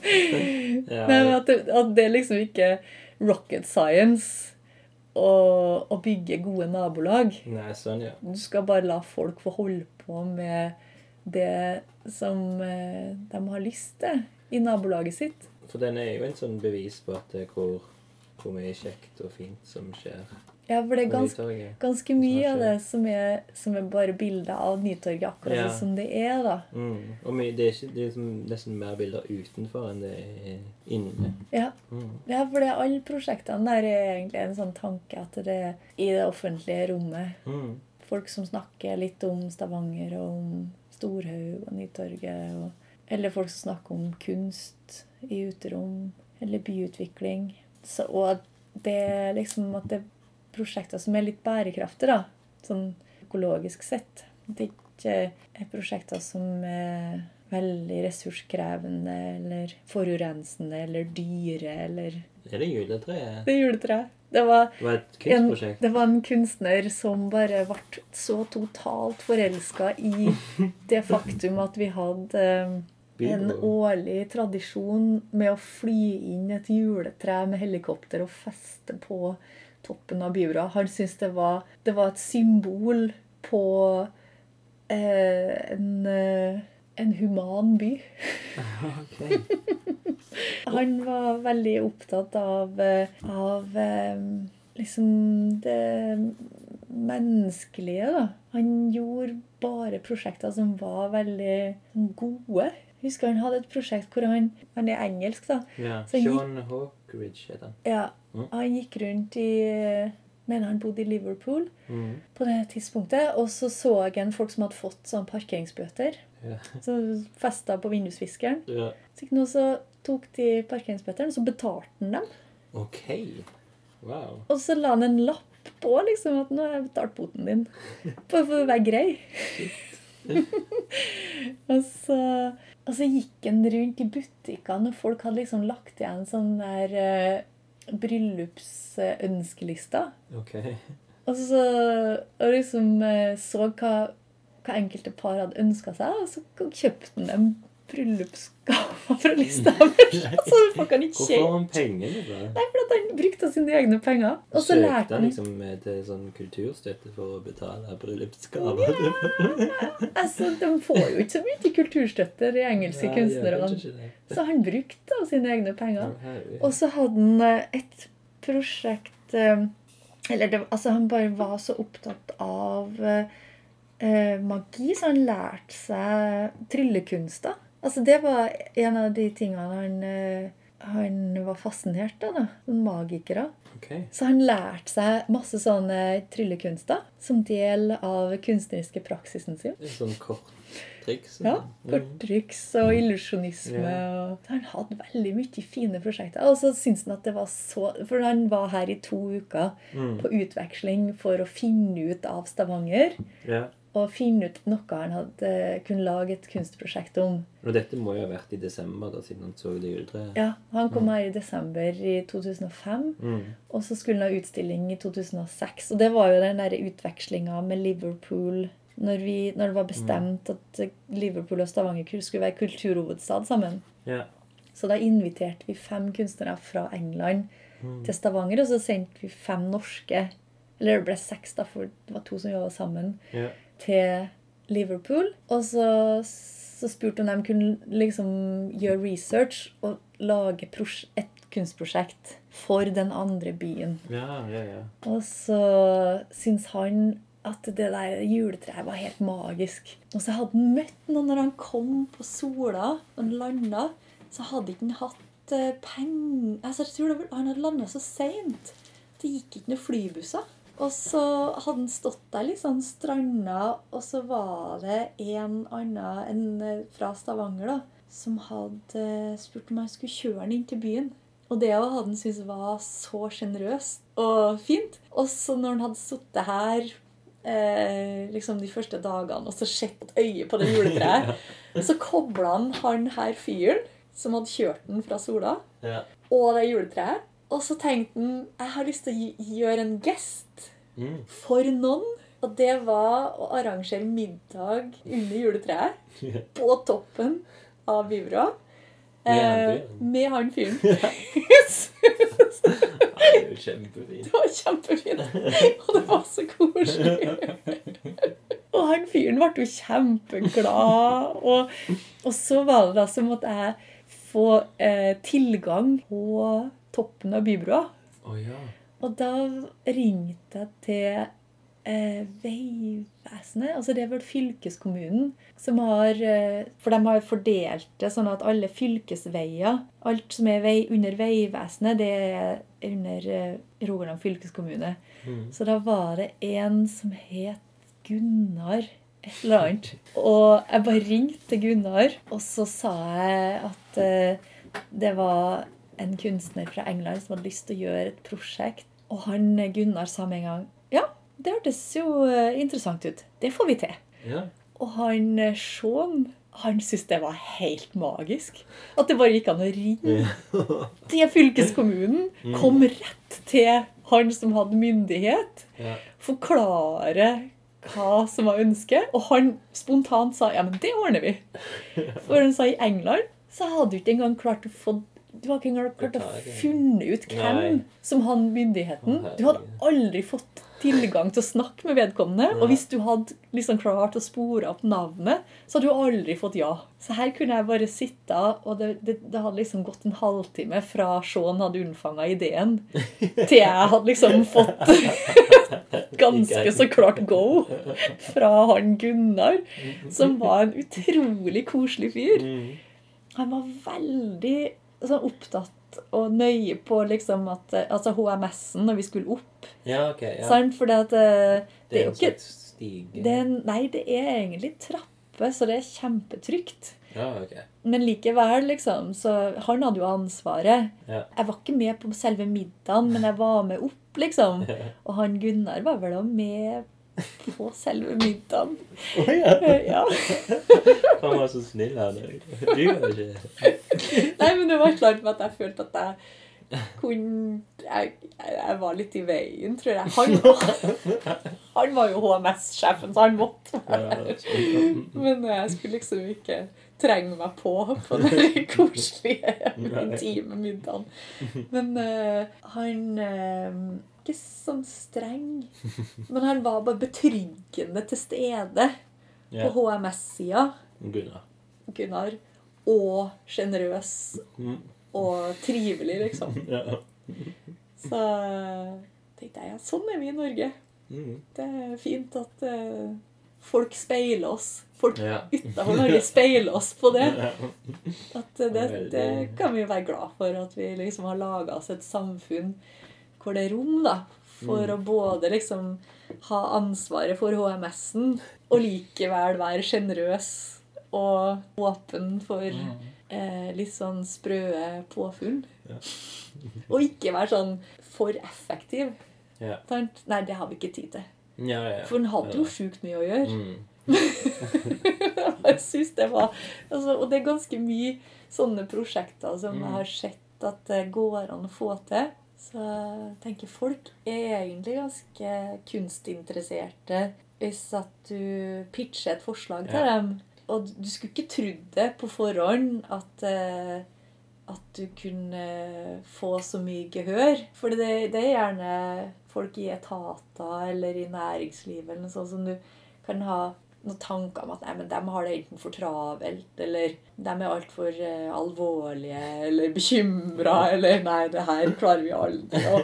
Ja, Nei, men at det, at det liksom ikke er rocket science å, å bygge gode nabolag. Nei, sånn, ja. Du skal bare la folk få holde på med det som eh, de har lyst til i nabolaget sitt. For den er jo en sånn bevis på at det er hvor, hvor mye kjekt og fint som skjer. Ja, for det er ganske, ganske mye av det som er, som er bare bilder av Nytorget akkurat Ja. sånn som det er, da. Mm. Og det er, ikke, det er nesten mer bilder utenfor enn det er inni. Ja. Mm. ja, for det er alle prosjektene der er egentlig en sånn tanke at det er i det offentlige rommet Mm. folk som snakker litt om Stavanger og om Storhaug og Nytorget. Og, eller folk som snakker om kunst i uterom, eller byutvikling. Så, og det liksom at det prosjekter som er litt bærekraftige, da. Sånn økologisk sett. Det er ikke er prosjekter som er veldig ressurskrevende eller forurensende eller dyre eller Er det juletreet? Det er juletreet. Det var Det var et en, kunstprosjekt? det var en kunstner som bare ble så totalt forelska i *laughs* det faktum at vi hadde eh, en årlig tradisjon med å fly inn et juletre med helikopter og feste på toppen av Biura. Han syntes det var, det var et symbol på eh, en, eh, en human by. *laughs* Han var veldig opptatt av, eh, av eh, liksom det menneskelige, da. Han gjorde bare prosjekter som var veldig gode. Jeg husker han hadde et prosjekt hvor han Han er engelsk, da. Ja. Så gikk- Sean heter han. Ja, Mm. Han gikk rundt i Mener han bodde i Liverpool Mm. på det tidspunktet. Og så så han folk som hadde fått sånn parkeringsbøter. Yeah. Som festa på vindusviskeren. Yeah. Så så tok de parkeringsbøtene, så betalte han dem. OK. Wow. Og så la han en lapp på liksom at 'nå har jeg betalt boten din'. Bare *laughs* for å være grei. *laughs* og, så, og så gikk han rundt i butikkene, og folk hadde liksom lagt igjen sånn der uh, bryllupsønskelister. Okay. Og så og liksom eh, så hva, hva enkelte par hadde ønska seg, og så kjøpte han dem bryllupsgaver fra Lillehammer. *laughs* Så folk kan ikke Hvor får kjøpe han penger? fra? Nei, for at han brukte sine egne penger. Og så lærte han liksom til sånn kulturstøtte for å betale bryllupsgaver? Altså, De får jo ikke så mye kulturstøtte, de engelske ja, kunstnerne. Så han brukte av sine egne penger. Og så hadde han eh, et prosjekt eh, Eller det, altså han bare var så opptatt av eh, eh, magi, så han lærte seg tryllekunster. Altså Det var en av de tingene han, eh, han var fascinert av. da, magikere. Ok. Så han lærte seg masse sånne tryllekunster som del av kunstneriske praksisen sin. Sånn kort triks. Ja. Korttriks og illusjonisme. Og Han hadde veldig mye fine prosjekter. Og så syntes han at det var så For han var her i to uker Mm. på utveksling for å finne ut av Stavanger. Ja. Og finne ut noe han hadde kunne lage et kunstprosjekt om. Og dette må jo ha vært i desember, da, siden han så det juletreet. Ja, Han kom her i desember i 2005. Mm. Og så skulle han ha utstilling i 2006. Og det var jo den der utvekslinga med Liverpool når, vi, når det var bestemt at Liverpool og Stavanger skulle være kulturhovedstad sammen. Ja. Så da inviterte vi fem kunstnere fra England Mm. til Stavanger, og så sendte vi fem norske Eller det ble seks, da, for det var to som jobba sammen. Ja. Til Liverpool. Og så, så spurte om de kunne liksom gjøre research og lage et kunstprosjekt for den andre byen. Ja, ja, ja. Og så syns han at det der juletreet var helt magisk. Og så hadde han møtt noen når han kom på Sola og landa. Så hadde ikke han hatt eh, penger altså, Han hadde landa så seint. Det gikk ikke noen flybusser. Og så hadde han stått der litt sånn stranda, og så var det en annen enn eh, fra Stavanger da, som hadde spurt om jeg skulle kjøre han inn til byen. Og det hadde han syntes var så sjenerøst og fint. Og så når han hadde sittet her eh, liksom de første dagene og så sett øye på det juletreet, *laughs* så kobla han han her fyren som hadde kjørt den fra Sola, Ja. og det juletreet. Og så tenkte han jeg har lyst til å gjøre en gest Mm. for noen. Og det var å arrangere middag under juletreet på toppen av. Med han Eh, med han fyren. *laughs* Det er jo kjempefint. Det var kjempefint. Og det var så koselig. Og han fyren ble jo kjempeglad. Og, og så var det da som måtte jeg få eh, tilgang på toppen av Bybrua. Oh, ja. Og da ringte jeg til eh, Vegvesenet. Altså det er vel fylkeskommunen som har eh, For de har fordelt det sånn at alle fylkesveier, alt som er vei, under Vegvesenet, det er under eh, Rogaland fylkeskommune. Mm. Så da var det en som het Gunnar et eller annet. Og jeg bare ringte Gunnar, og så sa jeg at eh, det var en kunstner fra England som hadde lyst til å gjøre et prosjekt. Og han eh, Gunnar sa med en gang Ja, det hørtes jo eh, interessant ut. Det får vi til. Ja. Og han eh, Sean han syntes det var helt magisk. At det bare gikk an å ringe *laughs* til fylkeskommunen. Kom rett til han som hadde myndighet. Forklare hva som var ønsket. Og han spontant sa ja, men det ordner vi. *laughs* For han sa i England så hadde du ikke engang klart å få du har ikke engang klart å funne ut hvem Nei. som hadde myndigheten. Du hadde aldri fått tilgang til å snakke med vedkommende. Og hvis du hadde liksom klart å spore opp navnet, så hadde du aldri fått ja. Så her kunne jeg bare sitte, og det, det, det hadde liksom gått en halvtime fra Sean hadde unnfanga ideen, til jeg hadde liksom fått *laughs* ganske så klart go fra han Gunnar, som var en utrolig koselig fyr. Mm. Han var veldig sånn, opptatt og nøye på liksom at eh, Altså HMS-en når vi skulle opp. Ja, ok. Ja. Sant? Fordi at, det, det er jo ikke stige. det er, Nei, det er egentlig trappe, så det er kjempetrygt. Ja, ok. Men likevel, liksom. Så han hadde jo ansvaret. Ja. Jeg var ikke med på selve middagen, men jeg var med opp, liksom. *laughs* Og han Gunnar var vel også med på selve middagen. Oh, ja. Eh, Ja. *laughs* Han var så snill, han. Du var ikke Nei, men det var klart med at jeg følte at jeg kunne jeg, jeg var litt i veien, tror jeg. Han, *laughs* han var jo HMS-sjefen, så han måtte være der. Men jeg skulle liksom ikke trenge meg på på den *laughs* koselige, intime middagen. Men uh, han eh, Ikke sånn streng, *laughs* men han var bare betryggende til stede yeah. på HMS-sida. Gunnar. Gunnar. Og sjenerøs Mm. og trivelig, liksom. *laughs* Ja. Så tenkte jeg ja, sånn er vi i Norge. Mm. Det er fint at uh, folk speiler oss. Folk Ja. utenfor Norge speiler oss på det. *laughs* At eh, det, det kan vi være glad for. At vi liksom har laga oss et samfunn hvor det er rom da, for Mm. å både liksom ha ansvaret for HMS-en og likevel være sjenerøs og åpen for eh, litt sånn sprø påfunn. Ja. *laughs* og ikke være sånn for effektiv. Ja. Nei, det har vi ikke tid til. Ja, ja. For han hadde jo sjukt mye å gjøre. Mm. *laughs* jeg synes det var altså, Og det er ganske mye sånne prosjekter som jeg har sett at det går an å få til. Så jeg tenker folk er egentlig ganske kunstinteresserte hvis at du pitcher et forslag til Ja. dem. Og du skulle ikke trodd det på forhånd at eh, at du kunne få så mye gehør. For det, det er gjerne folk i etater eller i næringslivet eller noe sånt som du kan ha noen tanker om at nei, men de har det enten for travelt, eller de er altfor uh, alvorlige eller bekymra, eller nei, det her klarer vi aldri å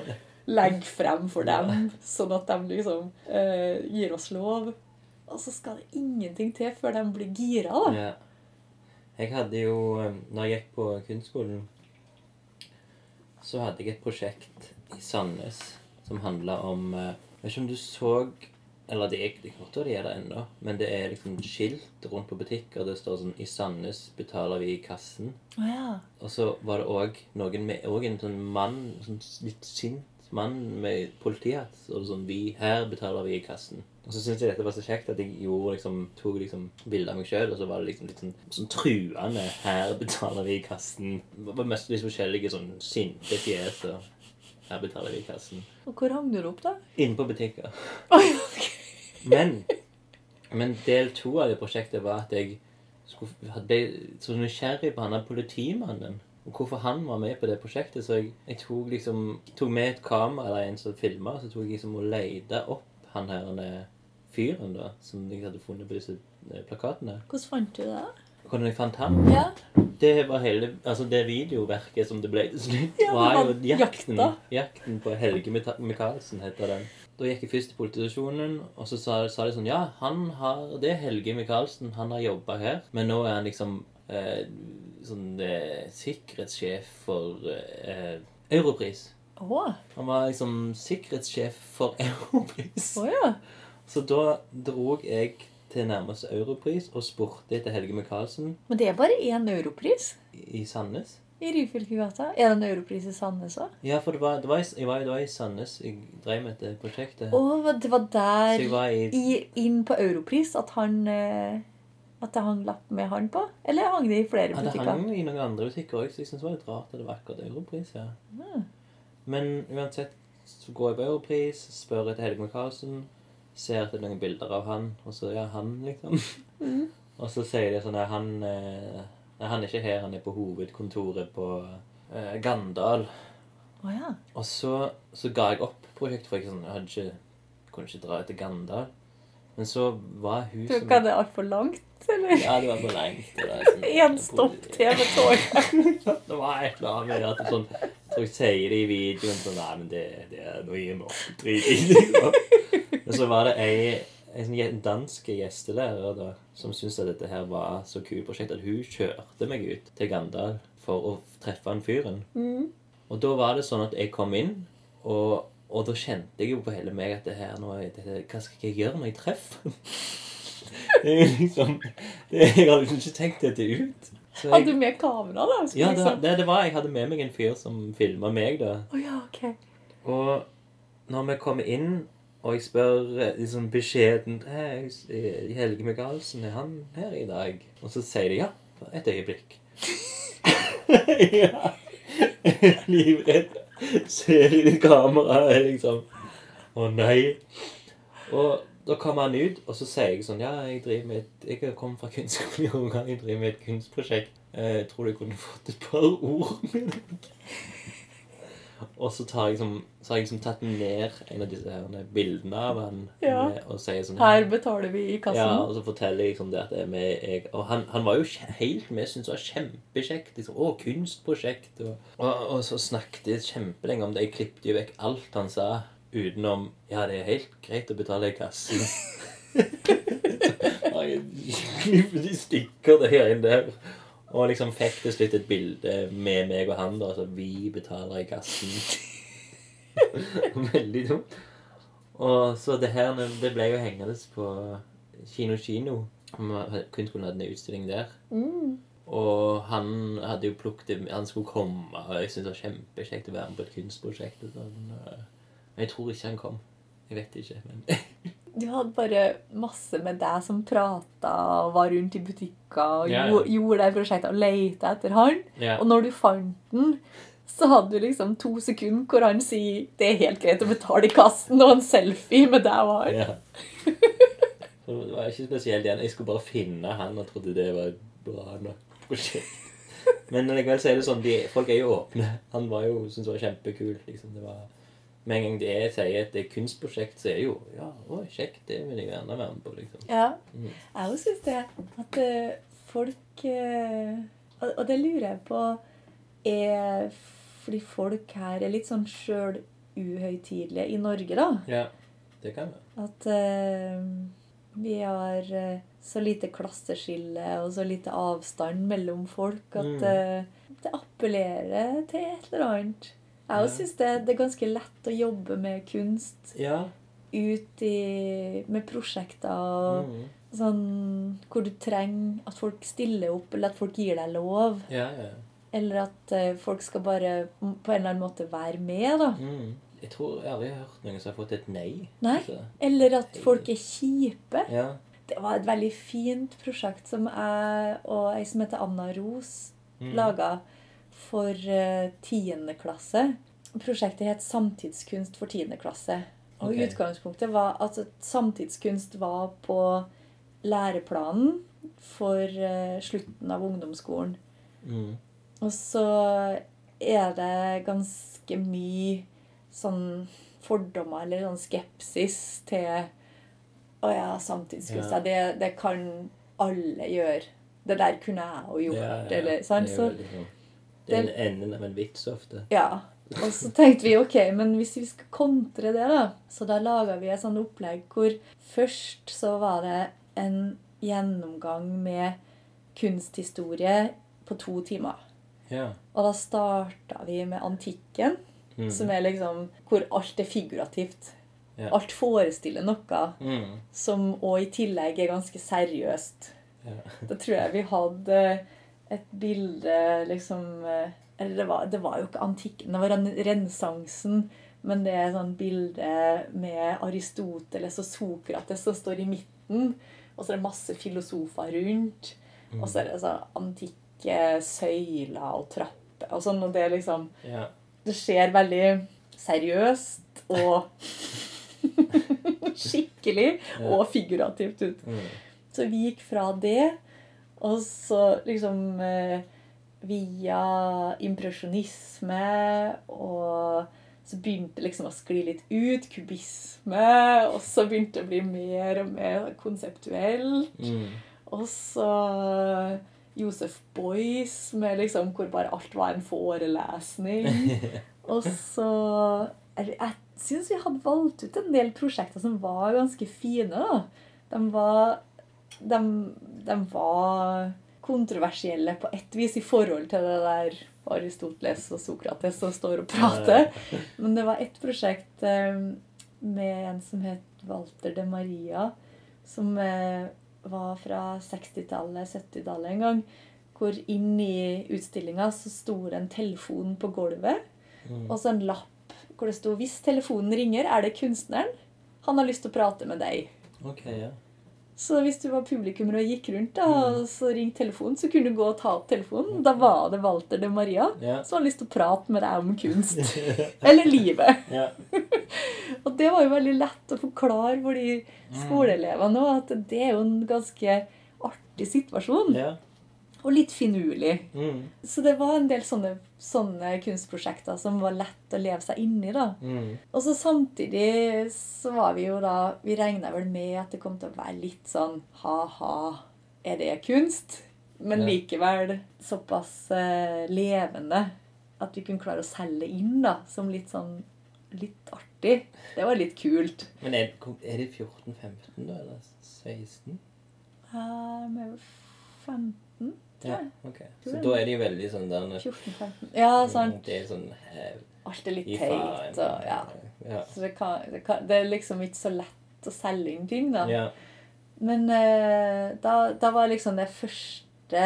legge frem for dem, sånn at de liksom uh, gir oss lov. Og så skal det ingenting til før de blir gira, da. Ja. Jeg hadde jo eh, Når jeg gikk på kunstskolen, så hadde jeg et prosjekt i Sandnes som handla om eh, Jeg vet ikke om du så Eller det er ikke godt det er det ennå, men det er liksom skilt rundt på butikker. Det står sånn 'I Sandnes betaler vi i kassen'. Oh, ja. Og så var det òg noen med også en sånn mann, sånn litt sint mann med politihatt. Og sånn 'Vi her betaler vi i kassen'. Og så syntes jeg dette var så kjekt at jeg gjorde liksom, tok liksom bilde av meg sjøl, og så var det liksom litt sånn, sånn truende 'Her betaler vi i kassen'. Det var mest litt forskjellige sånn sinte fjes. og 'Her betaler i kassen'. Og hvor hang du det opp, da? Inne på butikker. Men, men del to av det prosjektet var at jeg skulle, ble så nysgjerrig på han der politimannen. Og hvorfor han var med på det prosjektet. Så jeg, jeg tok liksom tok med et kamera eller en som filma, så tok jeg liksom og leide opp han her er fyren da, som jeg hadde funnet på disse eh, plakatene. Hvordan fant du det? Hvordan jeg fant ham? Ja. Det var hele, altså det videoverket som det ble til slutt, Ja, var jo jakten. Jakten på Helge Michaelsen heter den. Da gikk jeg først til politistasjonen, og så sa, sa de sånn Ja, han har, det er Helge Michaelsen. Han har jobba her. Men nå er han liksom eh, sånn eh, sikkerhetssjef for eh, Europris. Oh. Han var liksom sikkerhetssjef for Europris. Oh, ja. Så da drog jeg til nærmeste Europris og spurte etter Helge Michaelsen Men det er bare én europris i Sandnes. i Ryfylkegata. Er det en europris i Sandnes òg? Ja, for det var, det var, i, jeg var, det var i Sandnes jeg drev med dette prosjektet. Å, det var der var i i, inn på Europris at han eh, At det hang lapp med han på? Eller hang det i flere ja, Det hang i noen andre butikker òg, så jeg syns det var litt rart at det var akkurat Europris. ja. Mm. Men uansett så går jeg på Europris, spør etter Helge Michaelsen, ser at det er noen bilder av han, og så ja, han, liksom. Mm. *laughs* Og så sier de sånn at han eh, han er ikke her, han er på hovedkontoret på eh, Gandal. Oh, ja. Og så, så ga jeg opp prosjektet, for jeg, sånn, jeg ikke, kunne ikke dra til Gandal. Men så var hun som Var det altfor langt, eller? Ja, det var for lengt. det sånn- *laughs* Én stopp til med toget. Det var et eller annet med at sånn, tror jeg sier det i videoen sånn Nei, men det, det er noe i meg. Drit i det. Men så var det ei, sånn dansk gjestelærer da, som syntes at dette her var så kult prosjekt at hun kjørte meg ut til Gandal for å treffe han fyren. Mm. Og da var det sånn at jeg kom inn, og, og da kjente jeg jo på hele meg at det her nå, det, Hva skal jeg gjøre når jeg treffer *laughs* Det er liksom det, Jeg hadde liksom ikke tenkt dette ut. Så Hadde du med kamera, da? Ja, det, det, det var Jeg hadde med meg en fyr som filma meg, da. Oh, ja, ok. Og når vi kommer inn, og jeg spør eh, liksom beskjedent «Hei, eh, Helge Michaelsen, er han her i dag? Og så sier de ja. Et øyeblikk. *laughs* ja. *laughs* livredd. Ser i det kameraet liksom Å nei. Og da kommer han ut, og så sier jeg sånn Ja, jeg driver med et Jeg kommer fra kunstskolen i Rogaland. Jeg driver med et kunstprosjekt. Eh, Jeg tror du kunne fått et par ord med deg. Og så, tar jeg liksom, så har jeg liksom tatt ned en av disse her bildene av han Ja. med- og sier sånn Her betaler vi i kassen. ja, og så forteller jeg liksom det at det med jeg, Og han, han var jo helt med, syntes det var kjempekjekt. Liksom, å, kunstprosjekt. Og, og, og så snakket jeg kjempelenge om det. Jeg klippet jo vekk alt han sa, utenom Ja, det er helt greit å betale i kassen. *laughs* *laughs* Jeg *laughs* klippet i stykker det her inne der. Og liksom fikk til slutt et bilde med meg og han, da. Altså, vi betaler i kassen. *laughs* Veldig dumt. Og så det her det ble jo hengende på Kino Kino. Kunstskolen hadde utstilling der. Mm. Og han hadde jo plukket Han skulle komme, og jeg syntes det var kjempekjekt å være med på et kunstprosjekt. Og sånn. Men jeg tror ikke han kom. Jeg vet ikke. men... *laughs* Du hadde bare masse med deg som prata og var rundt i butikker og yeah. ja. gjorde det prosjektet og leita etter han. Yeah. Og når du fant den, så hadde du liksom to sekunder hvor han sier det er helt greit å betale i kassen, og en selfie med deg og han. Yeah. Så det var ikke spesielt igjen. Jeg skulle bare finne han og trodde det var et bra nok prosjekt. Men likevel så er det sånn, de, folk er jo åpne. Han var jo, syntes det var kjempekult. Liksom. Det var, med en gang det jeg sier at det er kunstprosjekt, så er det jo Ja, å, kjekt. Det vil jeg gjerne være med på. liksom. Ja. Mm. Jeg òg syns det. At eh, folk eh, og, og det lurer jeg på er fordi folk her er litt sånn sjøl uhøytidelige i Norge, da. Ja, det kan være. At uh, vi har så lite klasseskille og så lite avstand mellom folk at Mm. det appellerer til et eller annet. Jeg Ja. syns det, det er ganske lett å jobbe med kunst Ja. ut i, med prosjekter og Mm. sånn hvor du trenger at folk stiller opp, eller at folk gir deg lov. Ja, ja. Eller at eh, folk skal bare på en eller annen måte være med, da. Mm. Jeg tror jeg aldri har hørt noen som har fått et nei. Nei. Altså. Eller at folk er kjipe. Ja. Det var et veldig fint prosjekt som jeg og ei som heter Anna Ros Mm. laga for eh, tiende klasse. Prosjektet het Samtidskunst for tiende klasse. Og okay. utgangspunktet var at samtidskunst var på læreplanen for eh, slutten av ungdomsskolen. Mm. Og så er det ganske mye sånn fordommer eller sånn skepsis til Å ja, samtidskunst. Ja. Det, det kan alle gjøre. Det der kunne jeg jo gjort. Ja, ja. Eller, sant? Så. Det er en enden av en vits ofte. ja. Og så tenkte vi ok, men hvis vi skal kontre det, da Så da laga vi et sånn opplegg hvor først så var det en gjennomgang med kunsthistorie på to timer. Ja. Og da starta vi med antikken, Mm. som er liksom hvor alt er figurativt. Ja. Alt forestiller noe Mm. som òg i tillegg er ganske seriøst. Ja. Da tror jeg vi hadde et bilde liksom eh, Eller det var, det var jo ikke antikken, det var ren- renessansen. Men det er sånn bilde med Aristoteles og Sokrates som står i midten. Og så er det masse filosofer rundt. Og så er det sånn antikke søyler og trapper og sånn. Og det er liksom. Det ser veldig seriøst og *laughs* *laughs* skikkelig og figurativt ut. Mm. Så vi gikk fra det, og så liksom eh, via impresjonisme og så begynte det liksom å skli litt ut. Kubisme. Og så begynte det å bli mer og mer konseptuelt. Mm. Og så Josef Beuys, med liksom hvor bare alt var en forelesning. *laughs* Og så Jeg, jeg syns vi hadde valgt ut en del prosjekter som var ganske fine. da. De var, de, de var kontroversielle på ett vis i forhold til det der Aristoteles og Sokrates som står og prater. *laughs* Men det var ett prosjekt eh, med en som het Walter de Maria, som eh, var fra 60-tallet, 70-tallet en gang. Hvor inn i utstillinga så sto det en telefon på gulvet, Mm. og så en lapp hvor det sto 'Hvis telefonen ringer, er det kunstneren. Han har lyst til å prate med deg'. Ok, ja. Så hvis du var publikummer og gikk rundt, da, og så ringte telefonen, så kunne du gå og ta opp telefonen. Da var det Walter de Maria Ja. som hadde lyst til å prate med deg om kunst. *laughs* Eller livet. Ja. *laughs* Og det var jo veldig lett å forklare for de skoleelevene òg, at det er jo en ganske artig situasjon. ja. Og litt finurlig. Mm. Så det var en del sånne, sånne kunstprosjekter som var lett å leve seg inn i. da. Mm. Og så samtidig så var vi jo da Vi regna vel med at det kom til å være litt sånn ha-ha, er det kunst? Men likevel såpass eh, levende at vi kunne klare å selge inn da, som litt sånn litt artig. Det var litt kult. Men er, er det 14-15, da? Eller 16? Uh, med 15, tror Ja, ok. Så da er de veldig sånn der 14-15. Ja, sant. Det er sånn eh, Alt er litt teit. Og, ja. Ja. Så det, kan, det, kan, det er liksom ikke så lett å selge inn ting, da. ja. Men eh, da, da var liksom det første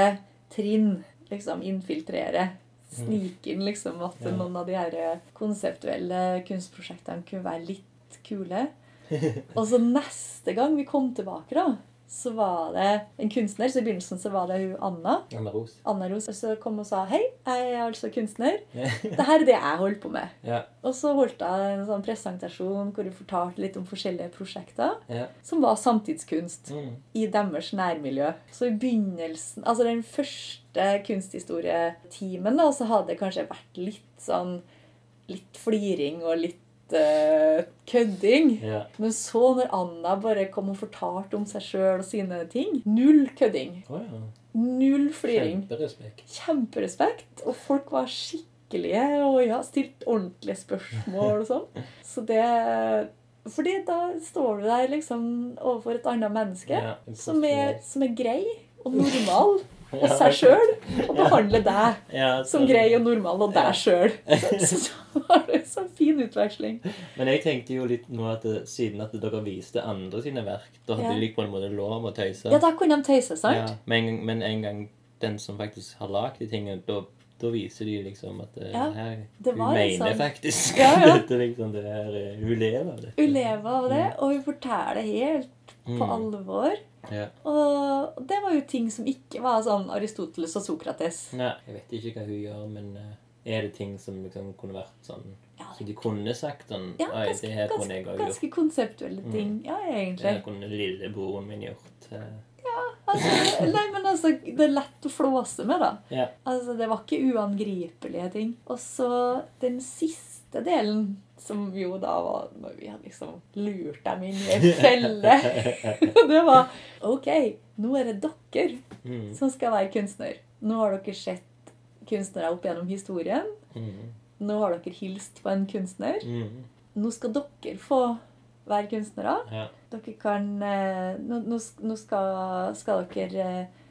trinn liksom infiltrere. Snike inn liksom at Ja. noen av de her eh, konseptuelle kunstprosjektene kunne være litt kule. *laughs* Og så neste gang vi kom tilbake, da, så var det en kunstner. Så i begynnelsen så var det hun Anna. Anna Ros. Anna Ros Og så kom og sa hei, jeg er altså kunstner. Det her er det jeg holder på med. ja. Og så holdt jeg en sånn presentasjon hvor hun fortalte litt om forskjellige prosjekter ja. som var samtidskunst Mm. i deres nærmiljø. Så i begynnelsen, altså den første kunsthistorietimen, da, så hadde det kanskje vært litt sånn Litt fliring og litt kødding. ja. Men så, når Anna bare kom og fortalte om seg sjøl og sine ting Null kødding. Oh, ja. Null fliring. Kjemperespekt. Kjemperespekt. Og folk var skikkelige og ja, stilte ordentlige spørsmål og sånn. *laughs* Så det Fordi da står du der liksom overfor et annet menneske Ja, som, er, som er grei og normal. Og seg sjøl. Og behandle deg som grei og normal og deg sjøl. *laughs* Så, så var det en sånn fin utveksling. Men jeg tenkte jo litt nå at det, siden at dere viste andre sine verk, da hadde de på en måte lov å tøyse. Ja, da kunne de tøyse, sant? Men, men en gang den som faktisk har lagd de tingene, da, da viser de liksom at det, Ja, her, det hun mener sånn- faktisk Ja, ja. *laughs* dette. liksom, det her, eh, Hun lever av det. Hun lever av det, og hun forteller helt på Mm. alvor. Ja. Og det var jo ting som ikke var sånn Aristoteles og Sokrates. Nei, jeg vet ikke hva hun gjør, men eh, er det ting som liksom kunne vært sånn Ja, Så de kunne sagt sånn Ja, ganske, ganske, ganske konseptuelle Mm. ting. Ja, egentlig. Det kunne lillebroren min gjort. Altså, nei, men altså, det er lett å flåse med, da. Yeah. Altså, Det var ikke uangripelige ting. Og så den siste delen, som jo da var når vi hadde liksom lurt dem inn i en felle. *laughs* det var OK, nå er det dere Mm. som skal være kunstner. Nå har dere sett kunstnere opp gjennom historien. Mm. Nå har dere hilst på en kunstner. Mm. Nå skal dere få være kunstnere. Ja. Dere kan eh, Nå, nå skal, skal dere eh,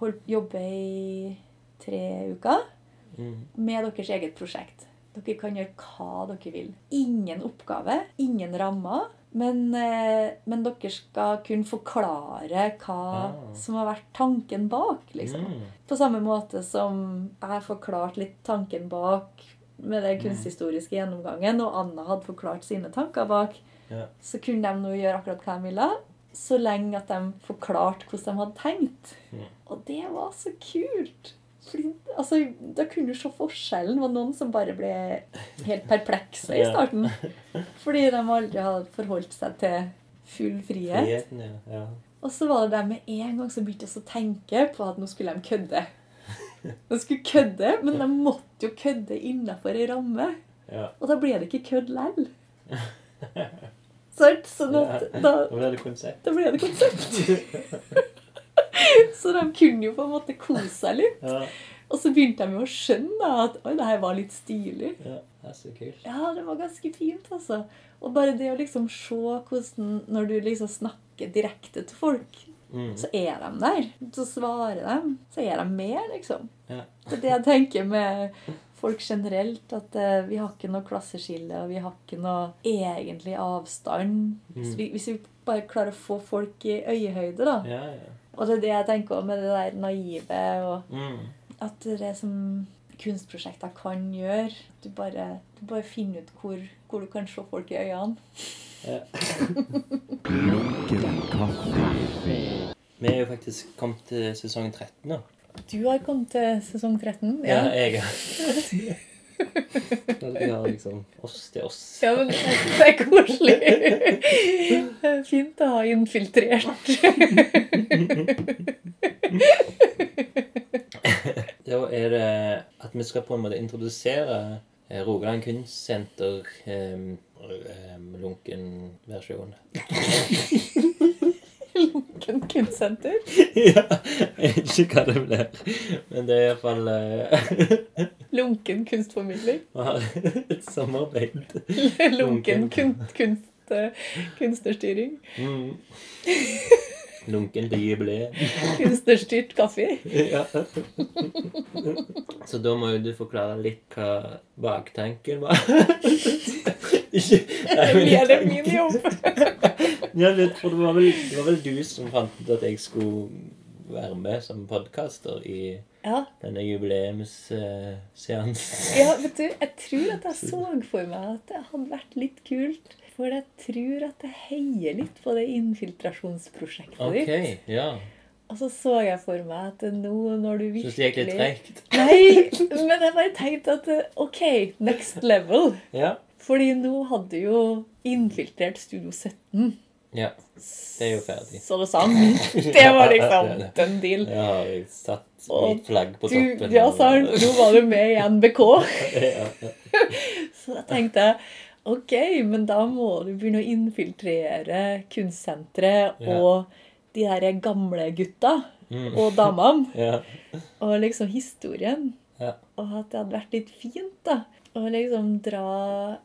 holde, jobbe i tre uker Mm. med deres eget prosjekt. Dere kan gjøre hva dere vil. Ingen oppgave, ingen rammer. Men, eh, men dere skal kunne forklare hva ja. som har vært tanken bak. liksom. Mm. På samme måte som jeg har forklart litt tanken bak med den kunsthistoriske gjennomgangen, og Anna hadde forklart sine tanker bak, Ja. så kunne de nå gjøre akkurat hva de ville, så lenge at de forklarte hvordan de hadde tenkt. Mm. Og det var så kult! Fordi, altså, Da kunne du se forskjellen. Det var noen som bare ble helt perplekse i Ja. starten. *laughs* Fordi de aldri hadde forholdt seg til full frihet. Friheten, ja. ja. Og så var det dem med en gang som begynte å tenke på at nå skulle de kødde. *laughs* De skulle kødde, men de måtte jo kødde innafor ei ramme. ja. Og da ble det ikke kødd lell. *laughs* Sant? Sånn at da, Da ble det konsept. *laughs* *laughs* da ble det konsept. Så de kunne jo på en måte kose seg litt. Ja. Og så begynte de jo å skjønne da, at oi, det her var litt stilig. ja. Det er så kult. Ja, det var ganske fint, altså. Og bare det å liksom se hvordan Når du liksom snakker direkte til folk, Mm. så er de der. Så svarer de. Så er de med, liksom. Ja. Det er det jeg tenker med folk generelt. At uh, vi har ikke noe klasseskille, og vi har ikke noe egentlig avstand. Hvis, Mm. vi, hvis vi bare klarer å få folk i øyehøyde, da. Ja, ja. Og det er det jeg tenker også med det der naive, og Mm. at det er som kunstprosjekter kan gjøre. Du bare, du bare finner ut hvor, hvor du kan se folk i øynene. *laughs* Vi er jo faktisk kommet til sesong 13 nå. Du har kommet til sesong 13. Ja, jeg har Vi har liksom oss til oss. Ja, men det er koselig. Det er fint å ha infiltrert. *laughs* Da er det at vi skal på en måte introdusere eh, Rogaland Kunstsenter um, um, lunken-versjon. *laughs* *laughs* Lunken kunstsenter. *laughs* ja, jeg vet ikke hva det blir. Men det er iallfall uh, *laughs* Lunken kunstformidling. Et samarbeid. Lunken kunst... kunst, kunst, kunstnerstyring. Mm. Lunken til jubileet. Kunstnerstyrt kaffe. Ja. Så da må jo du forklare litt hva baktanken var. Ikke *laughs* Nei, men Blir det min jobb? *laughs* Ja, for det var, vel, det var vel du som fant ut at jeg skulle være med som podkaster i Ja, denne jubileumsseansen. ja, vet du, jeg tror at jeg så for meg at det hadde vært litt kult. For jeg tror at jeg heier litt på det infiltrasjonsprosjektet Ok, ditt. ja. Og så så jeg for meg at nå når du Syns det gikk litt virkelig treigt. Nei, men jeg bare tenkte at eh, OK, next level. Ja. Fordi nå hadde jo infiltrert Studio 17. *laughs* ja. Det er jo ferdig. Så det sang. Det var liksom den deal. Ja, vi jeg satt mitt flagg på Du, toppen. ja, sa sant. Nå var du med i NBK. *laughs* ja. *laughs* Så da tenkte jeg OK, men da må du begynne å infiltrere kunstsenteret og de der gamle gutta Mm. og damene. ja. Og liksom historien. Ja. Og at det hadde vært litt fint, da. Å liksom dra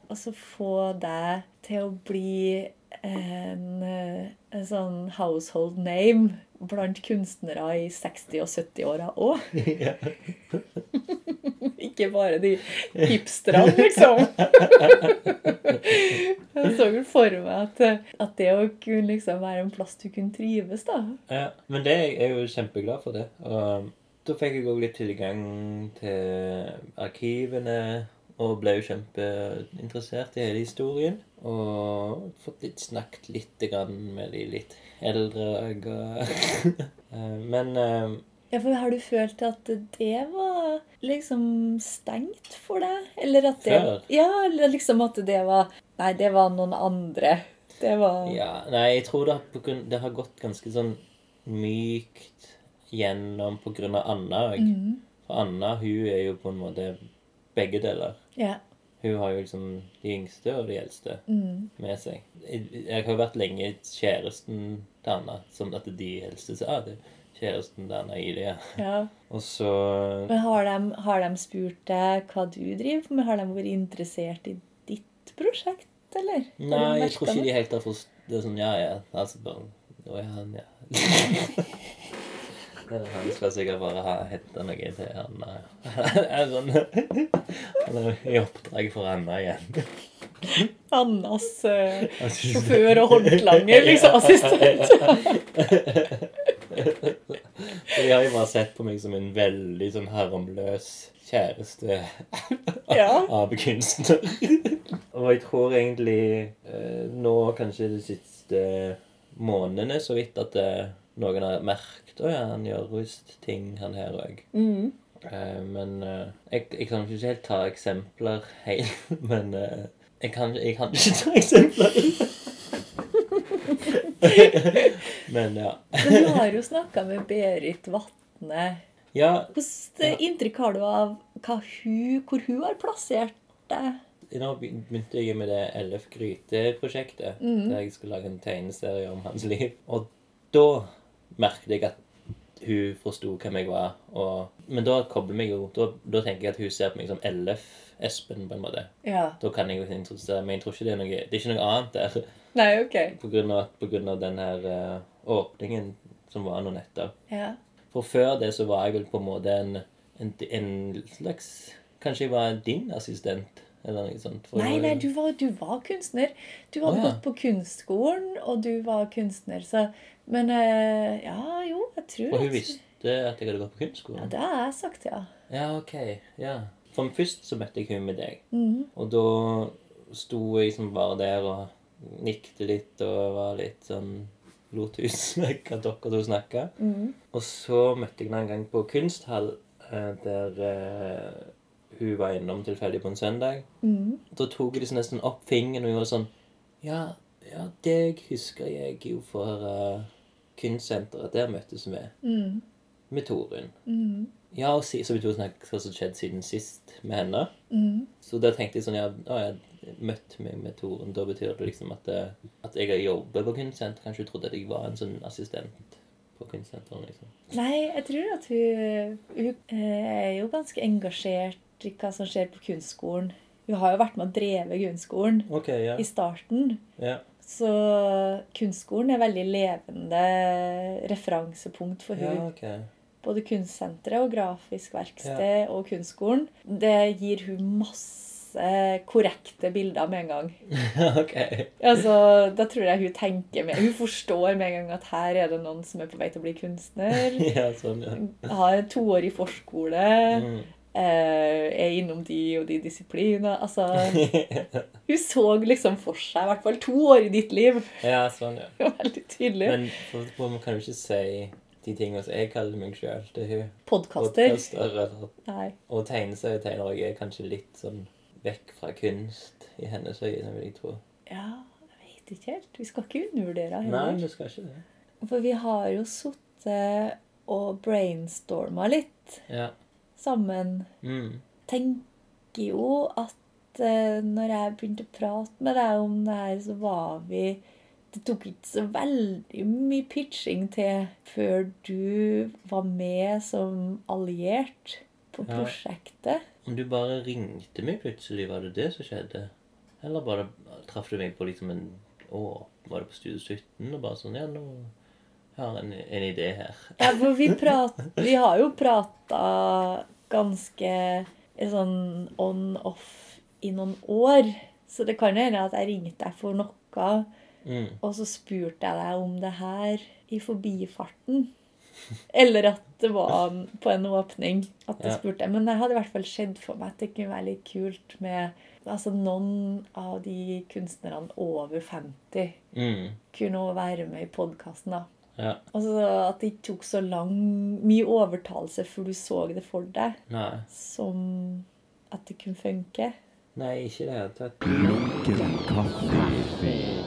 Og så få deg til å bli en, en sånn household name blant kunstnere i 60- og 70-åra òg. *laughs* ja. *laughs* Ikke bare de hipsterne, liksom. *laughs* Jeg så vel for meg at, at det å kunne liksom være en plass du kunne trives, da. Ja, men det jeg er jo kjempeglad for det. Og da fikk jeg òg litt tilgang til arkivene. Og ble jo kjempeinteressert i hele historien. Og fått litt snakket litt grann med de litt eldre. *laughs* Eh, men eh, Ja, for Har du følt at det var liksom stengt for deg? Eller at det Før? Ja, eller liksom at det var Nei, det var noen andre. Det var ja, Nei, jeg tror det, har det har gått ganske sånn mykt gjennom på grunn av Anna òg. Mm. For Anna hun er jo på en måte begge deler. Ja. Hun har jo liksom de yngste og de eldste Mm. med seg. Jeg, jeg har jo vært lenge kjæresten til Anna, som at de eldste sa det. Kjæresten til Anna i det. ja. *laughs* Og så Men har de, har de spurt deg hva du driver med? Har de vært interessert i ditt prosjekt, eller? Nei, jeg tror ikke de helt har forstått Det er sånn, ja, ja. Altså bare Å ja, han, ja. *laughs* Han skal sikkert bare ha hente noe til Anna. Det er sånn Han er i oppdrag for Anna igjen. Annas eh, *laughs* sjåfør og håndlanger, liksom. Assistent. *laughs* De har jo bare sett på meg som en veldig sånn harmløs kjæreste *laughs* Ja. av kunstner. Og jeg tror egentlig eh, nå, kanskje de siste månedene, så vidt at eh, noen har merket Å ja, han gjør rustting, ting, han her òg. Mm. Eh, men eh, jeg, jeg kan ikke helt ta eksempler helt, *laughs* men eh, jeg, kan, jeg kan ikke ta eksempler. *laughs* men ja. Men du har jo snakka med Berit Vatne. Ja, Hvilket inntrykk har du av hun, hvor hun har plassert deg? Nå begynte jeg med det LF Gryte-prosjektet. Der jeg skulle lage en tegneserie om hans liv. Og da merket jeg at hun forsto hvem jeg var. Og, men da kobler meg jo da, da tenker jeg at hun ser på meg som LF-Espen, på en måte. Ja. Da kan jeg jo introdusere Men jeg tror ikke det er noe Det er ikke noe annet der. Nei, ok. På grunn av, på grunn av den her eh, åpningen som var nå nettopp. Ja. For før det så var jeg vel på en måte en, en, en slags Kanskje jeg var din assistent, eller noe sånt. For Nei, nei, du var, du var kunstner. Du hadde oh, ja. gått på kunstskolen, og du var kunstner, så Men eh, ja, jo, jeg tror Og hun visste at jeg hadde gått på kunstskolen? Ja, det har jeg sagt, ja. Ja, ok. Ja. For først så møtte jeg hun med deg. Mhm. Og da sto jeg liksom bare der og nikte litt og var litt sånn Lot husvekk *laughs* at dere to snakka. Mhm. Og så møtte jeg henne en gang på kunsthall, eh, der uh, hun var innom tilfeldig på en søndag. Mhm. Da tok jeg liksom nesten opp fingeren og gjorde sånn Ja, ja deg husker jeg jo for uh, kunstsenteret. Der møttes vi mm. med Torunn. Mm. Ja, og si, så begynte hun å snakke hva som skjedde siden sist med henne. Mm. Så da tenkte jeg sånn Ja, å, jeg møtte meg med Torunn. Da betyr det liksom at, eh, at jeg jobbet på kunstsenter. Kanskje hun trodde at jeg var en sånn assistent på kunstsenteret. liksom. Nei, jeg tror at hun, hun eh, er jo ganske engasjert i hva som skjer på kunstskolen. Hun har jo vært med og drevet kunstskolen okay, yeah. i starten. ja. Så kunstskolen er veldig levende referansepunkt for hun. Ja, okay. Både kunstsenteret og grafisk verksted og kunstskolen. Det gir hun masse korrekte bilder med en gang. *laughs* ok. Altså, Da tror jeg hun tenker med Hun forstår med en gang at her er det noen som er på vei til å bli kunstner. *laughs* Ja, sånn, ja. Har en toårig forskole. Mm. Eh, er innom de og de disipliner. Altså *laughs* Hun så liksom for seg i hvert fall to år i ditt liv. ja, sånn, ja. *laughs* Veldig tydelig. Men for, man kan jo ikke si de tingene som jeg kaller meg sjøl. Er hun. Podkaster. Podcaster, Nei. Og tegneserietegner er kanskje litt sånn vekk fra kunst i hennes øyne, vil jeg tro. Ja, jeg vet ikke helt. Vi skal ikke undervurdere henne Nei, vi skal ikke det. For vi har jo sittet og brainstorma litt Ja. Sammen. Mm. Tenker jo at eh, når jeg begynte å prate med deg om det her, så var vi Det tok ikke så veldig mye pitching til før du var med som alliert på Ja. prosjektet. Om du bare ringte meg plutselig, var det det som skjedde? Eller bare traff du meg på liksom en Å, var det på Studio 17? Og bare sånn Ja, nå har en, en idé her. Ja, for vi, prat, vi har jo prata ganske sånn on-off i noen år. Så det kan jo hende at jeg ringte deg for noe, Mm. og så spurte jeg deg om det her i forbifarten. Eller at det var på en åpning at jeg Ja. spurte. Men jeg hadde i hvert fall sett for meg at det kunne være litt kult med altså noen av de kunstnerne over 50 Mm. kunne være med i podkasten. da. Ja. Altså At det ikke tok så lang, mye overtalelse før du så det for deg, Nei. som at det kunne funke. Nei, ikke i det hele tatt. Lunken kaffe.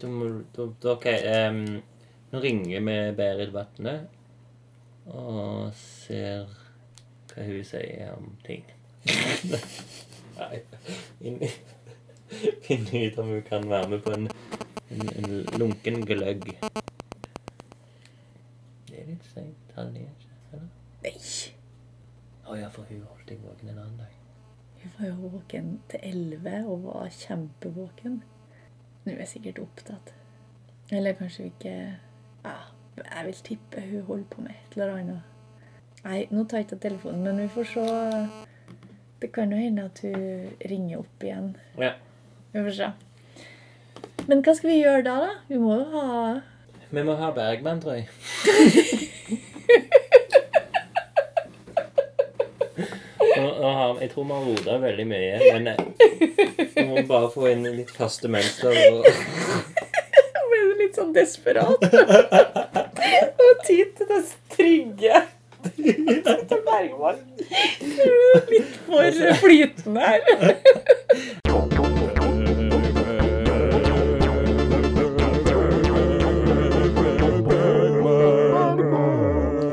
Da må da, da, OK. Um, nå ringer vi Berit Vatne og ser hva hun sier om ting. *laughs* Nei inn- Finne ut om hun kan være med på en, en, en lunken gløgg. Ni, ikke? Eller? Nei! Å ja, for hun holdt deg våken en annen dag. Hun var jo våken til elleve og var kjempevåken. Nå er jeg sikkert opptatt. Eller kanskje ikke ja, Jeg vil tippe hun holder på med et eller annet. Nei, nå tar jeg ikke telefonen, men vi får se. Det kan jo hende at hun ringer opp igjen. Ja. Vi får se. Men hva skal vi gjøre da, da? Vi må jo ha Vi må ha Bergman, tror jeg. *laughs* Nå, nå har, jeg tror vi har rota veldig mye, men vi må bare få inn litt faste mønster. Og, ble litt sånn desperat. Og tid til det trygge. Til Bergman. Litt for flytende her.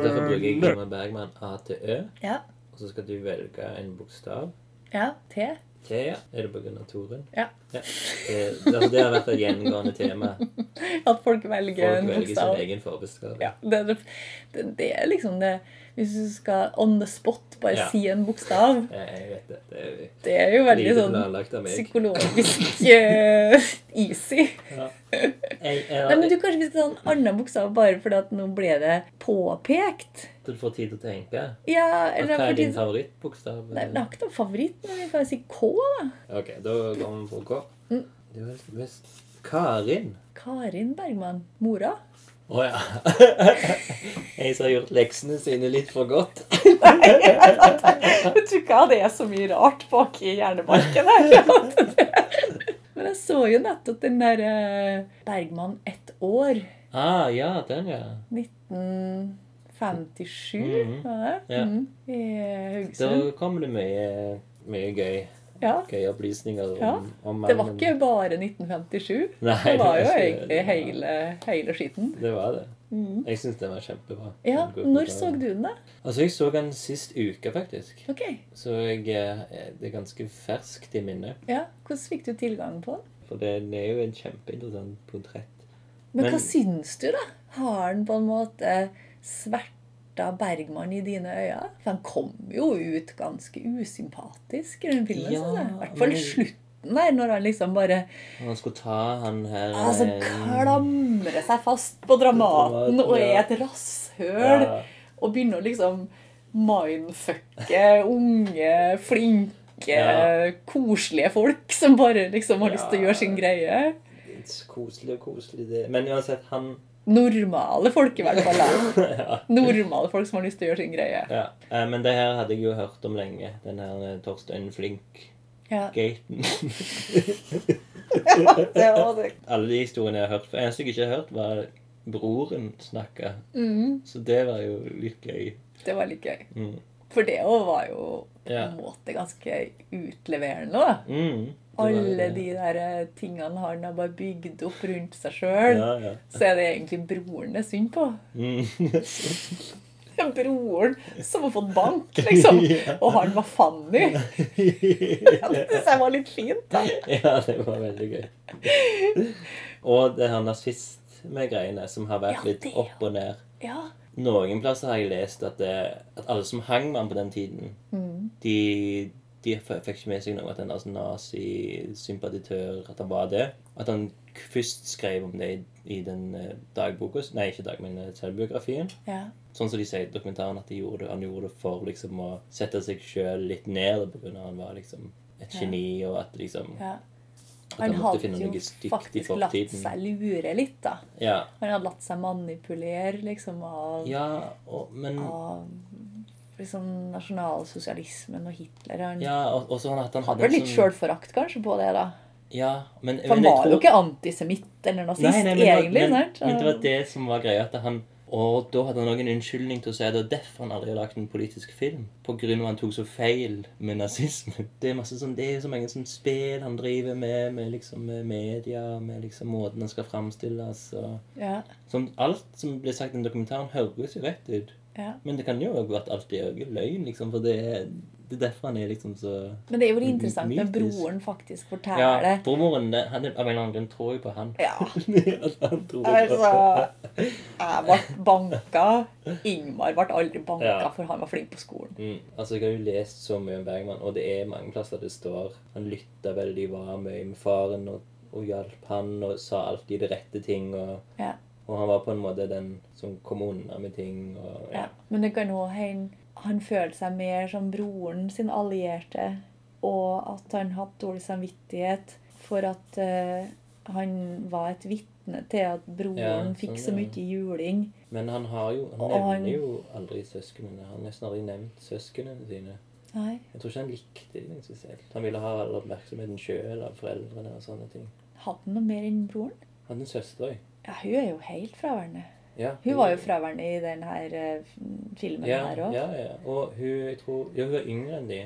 derfor bruker jeg Ingmar Bergman A til Ø. Ja. Så skal du velge en bokstav. Ja. T. T, ja. Er det pga. Torunn? Ja. ja. Det, altså, det har vært et gjengående tema. *laughs* At folk velger Folk en velger sin egen forbokstav. Ja, det, det, det er liksom det Hvis du skal on the spot bare Ja. si en bokstav Jeg, jeg vet det. Det er Det er jo veldig sånn psykologisk *laughs* eh, easy. Ja. Jeg, jeg, Nei, men du Kanskje vi skal ta en annen bokstav bare fordi at nå ble det påpekt? Så Du får tid til å tenke. Ja, Hva er din favorittbokstav? Nei, det er ikke noen favoritt, men vi kan si K, da. Ok, da går vi på K. Mm. Karin. Karin Bergman. Mora. Å ja. *laughs* Jeg som har gjort leksene sine litt for godt. Nei, Jeg tror ikke det er så mye rart bak i hjernebarken her. *laughs* Men jeg så jo nettopp den der eh, Bergman ett år. Ah, ja, den, ja. 1957, Mhm. var det? Ja. Mm, I Da kom det mye, mye gøy. Ja. Gøye opplysninger om, Ja, om Det var ikke bare 1957. Nei, Det var jo egentlig hele, hele skitten. Det var det. Mm. Jeg syns den var kjempebra. Ja, Når så du den, da? Altså, jeg så den sist uke, faktisk. Ok, Så jeg, eh, det er ganske ferskt i minnet. ja, Hvordan fikk du tilgang på den? For det er jo en kjempeinteressant portrett. Men, Men- hva syns du, da? Har den på en måte sverta Bergman i dine øyne? For han kom jo ut ganske usympatisk i den filmen. Ja. I hvert fall slutten der, når han liksom bare han skulle ta han her altså, klamre klamrer seg fast på Dramaten og er et rasshøl. Ja. Og begynner å liksom mindfucke unge, flinke, Ja. koselige folk som bare liksom har lyst til å gjøre sin greie. Koselig og koselig, det. Men uansett, han Normale folk, i hvert fall. *laughs* ja. Normale folk som har lyst til å gjøre sin greie. ja. Eh, Men det her hadde jeg jo hørt om lenge. Den her eh, Torstein Flink-gaten. ja, *laughs* *laughs* Det var det. Alle de historiene jeg har hørt. For eneste jeg ikke har hørt, var broren snakke. Mm, Så det var jo litt gøy. det var litt gøy. Mm. For det òg var jo på en måte ganske utleverende. da. Mm. Alle de der eh, tingene han har bare bygd opp rundt seg sjøl. Ja, ja. Så er det egentlig broren det er synd på. Mm. *laughs* Broren som har fått bank, liksom. *laughs* Og han var Fanny. *laughs* Det syns jeg var litt fint. da. ja, det var veldig gøy. Og det her nazist med greiene som har vært Ja, litt opp og ned. Ja. Noen plasser har jeg lest at, det, at alle som hang med han på den tiden, Mm. de, de fikk ikke med seg noe at han altså, nazisympatitør, at han var det. At han først skrev om det i, i den eh, dagboka Nei, ikke dag, men eh, selvbiografien. ja. Sånn som de sier i dokumentaren, at de gjorde, det- han gjorde det for liksom å sette seg sjøl litt ned av at han var liksom et Ja. geni, og at liksom ja. At Han måtte hadde jo faktisk latt seg lure litt, da. Ja. Han hadde latt seg manipulere liksom av, ja og, men av liksom nasjonalsosialismen og Hitler. Han Ja, og, og sånn at han hadde hadde litt sånn- sjølforakt kanskje på det, da. Ja, men, For han men var var jo ikke antisemitt eller nazist, Nei, nei, men, egentlig. men, sant? men det var det som var greia. At han, og da hadde han òg en unnskyldning til å si at det var derfor han aldri har lagd en politisk film. På grunn av han tok så feil med nazismen. *laughs* Det er masse sånn, det er så mange sånn spill han driver med, med liksom med media, med liksom måten han skal framstilles og Ja, sånn, Alt som blir sagt i den dokumentaren, høres jo rett ut. Ja. Men det kan jo òg være at alt er løgn, liksom. For det er, det er derfor han er liksom så Men det er jo veldig interessant når broren faktisk Ja, forteller broren det- han er, av en eller annen grunn tror jeg på han. Ja. *laughs* Han tror Altså Jeg ble banka. Ingmar ble aldri banka, Ja. for han var flink på skolen. Mm, altså Jeg har jo lest så mye om Bergman, og det er mange plasser det står Han lytta veldig, var mye med faren og, og hjalp han og sa alltid de rette ting. Og, Ja. Og han var på en måte den som kom unna med ting. Og, Ja. Men det kan òg hende han følte seg mer som broren sin allierte, og at han hadde dårlig samvittighet for at uh, han var et vitne til at broren Ja, fikk så sånn, mye juling. Men han har jo Han nevner han- jo aldri søsknene. Han har nesten aldri nevnt søsknene sine. Nei. Jeg tror ikke han likte dem spesielt. Han ville ha all oppmerksomheten sjøl av foreldrene og sånne ting. Hadde han noe mer enn broren? Han hadde en søster òg. Ja, hun er jo helt fraværende. Ja, Hun var jo fraværende i den her eh, filmen ja, her òg. ja, ja. Og hun, jeg tror, ja, hun er yngre enn de.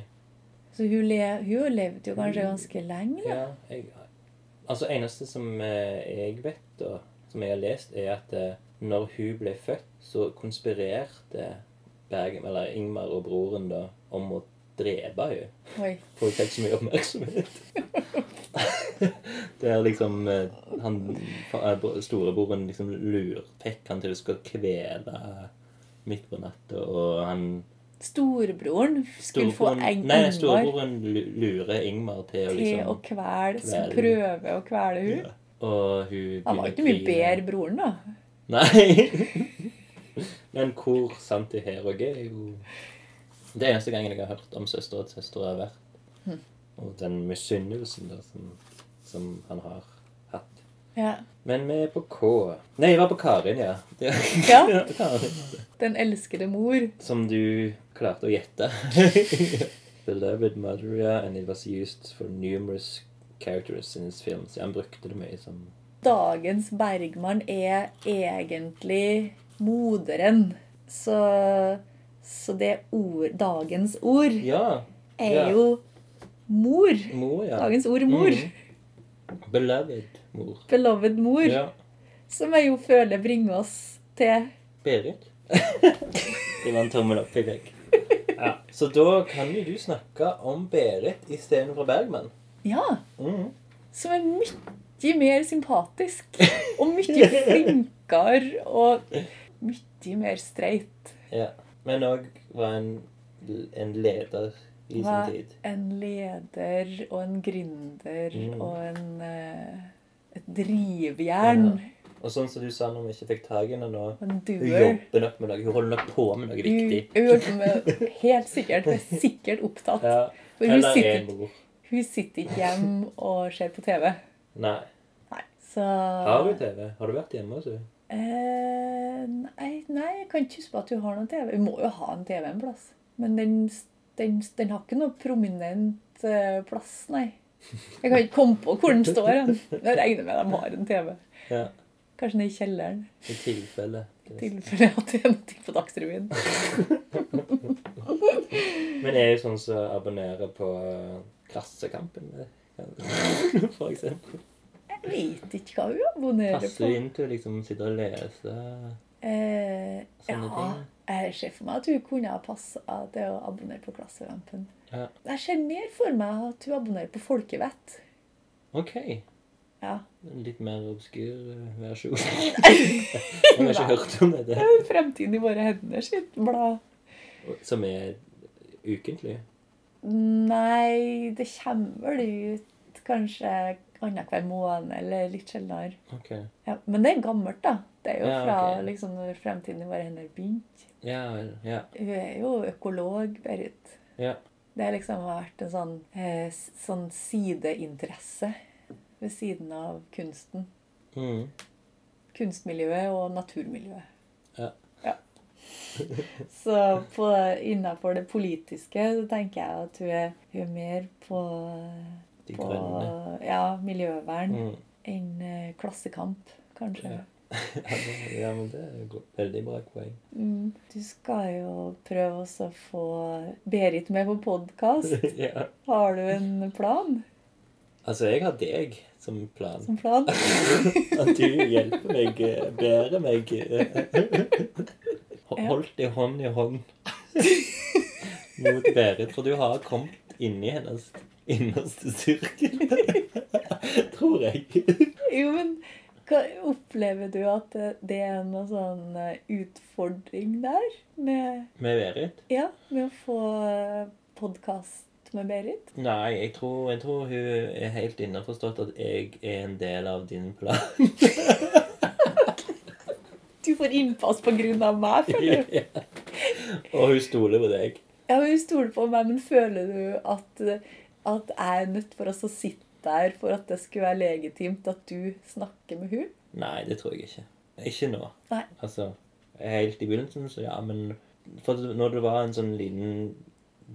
Så hun, le, hun levde jo kanskje ganske lenge, da. Ja, jeg, altså eneste som eh, jeg vet, og som jeg har lest, er at eh, når hun ble født, så konspirerte Bergen, eller Ingmar og broren da, om å drepe henne. For hun fikk så mye oppmerksomhet. Det er liksom eh, han, eh, Storebroren liksom lur, fikk han til å skal kvele midt på natta, og han Storebroren skulle få Ingmar nei, storebroren lurer Ingmar til å til å liksom kvele, som kvele. prøver å kvele hun. Ja. Og hun Han var ikke mye bedre broren, da. Nei. *laughs* Men hvor sant det her òg er jo Det er eneste gangen jeg har hørt om søster og søstera har vært. Mm. Og den misunnelsen som, som han har hatt. Ja. Men vi er på K. Nei, jeg var på Karin, ja. *laughs* Ja. Karin. Den elskede mor. Som du klarte å gjette. *laughs* Beloved mother, ja, and it was used for numerous characters in his films. Ja, han brukte det mye som Dagens Bergman er egentlig moderen. Så, så det ord, dagens ord Ja. er ja. jo mor. Mor, ja. Dagens ord mor. Mm. Beloved mor. Beloved mor. Ja. Som jeg jo føler bringer oss til Berit. *laughs* det var en tommel opp i deg. Ja. Så da kan jo du snakke om Berit istedenfor Bergman. Ja. Mhm. Som er mye mer sympatisk. Og mye *laughs* flinkere og mye mer streit. Ja. Men òg var en, en leder i sin Var tid. en leder og en gründer Mm. og en eh, et drivjern. Og sånn som du sa når vi ikke fikk tak i henne nå Hun jobber nok med noe. Hun holder nok på med noe Hun, viktig. hun med helt sikkert. Hun er sikkert opptatt. Ja. Hun sitter, hun sitter ikke hjemme og ser på TV. Nei. Nei. Så Har hun TV? Har du vært hjemme hos henne? Eh, nei, nei, jeg kan ikke huske på at hun har noen TV. Hun må jo ha en TV en plass. Men den, den, den har ikke noe prominent eh, plass, nei. Jeg kan ikke komme på hvor den står. Jeg regner med de har en TV. Ja. Kanskje den er i kjelleren. I tilfelle. I tilfelle at det er noe på Dagsrevyen. *laughs* Men er jo sånn som abonnerer på eh, Klassekampen, eh, for eksempel. Vet ikke hva hun abonnerer Passer på. du inn til å liksom sitte og lese Eh, sånne ja, ting? jeg ser for meg at hun kunne ha passa til å abonnere på Klassekampen. Ja. Jeg ser mer for meg at hun abonnerer på Folkevett. OK. Ja. Litt mer obskur eh, versjon. *laughs* Jeg har ikke hørt om det. er Fremtiden i våre hender sitt blad. Som er ukentlig. Nei, det kommer vel ut kanskje annenhver måned eller litt sjeldnere. Okay. Ja, men det er gammelt, da. Det er jo Ja, fra okay. liksom, når Fremtiden i våre hender begynte. Ja. Ja. Hun er jo økolog, Berit. Ja. Det har liksom vært en sånn, eh, sånn sideinteresse ved siden av kunsten. Mm. Kunstmiljøet og naturmiljøet. Ja. Ja. *laughs* Så på, innenfor det politiske så tenker jeg at hun er, hun er mer på, De på grønne. ja, miljøvern Mm. enn eh, klassekamp, kanskje. Ja. *laughs* Ja, det- ja, men det er et veldig bra poeng. Mm. Du skal jo prøve å få Berit med på podkast. *laughs* ja. Har du en plan? Altså, jeg har deg som plan. Som plan? *laughs* At du hjelper meg, eh, bærer meg eh. Holdt i hånd i hånd mot Berit. For du har kommet inni hennes innerste sirkel. *laughs* Tror jeg. Jo, men hva, opplever du at det, er noe sånn eh, utfordring der med, Med Berit? ja, med å få podkast med Berit? Nei, jeg tror, jeg tror hun er helt innforstått at jeg er en del av din plan. *laughs* Du får innpass på grunn av meg, føler du? *laughs* Ja. Og hun stoler på deg. Ja, hun stoler på meg, men føler du at, at jeg er nødt for oss å sitte der for at det skulle være legitimt at du snakker med hun? Nei, det tror jeg ikke. Ikke nå. Nei. Altså, helt i begynnelsen, så ja, men For når det var en sånn liten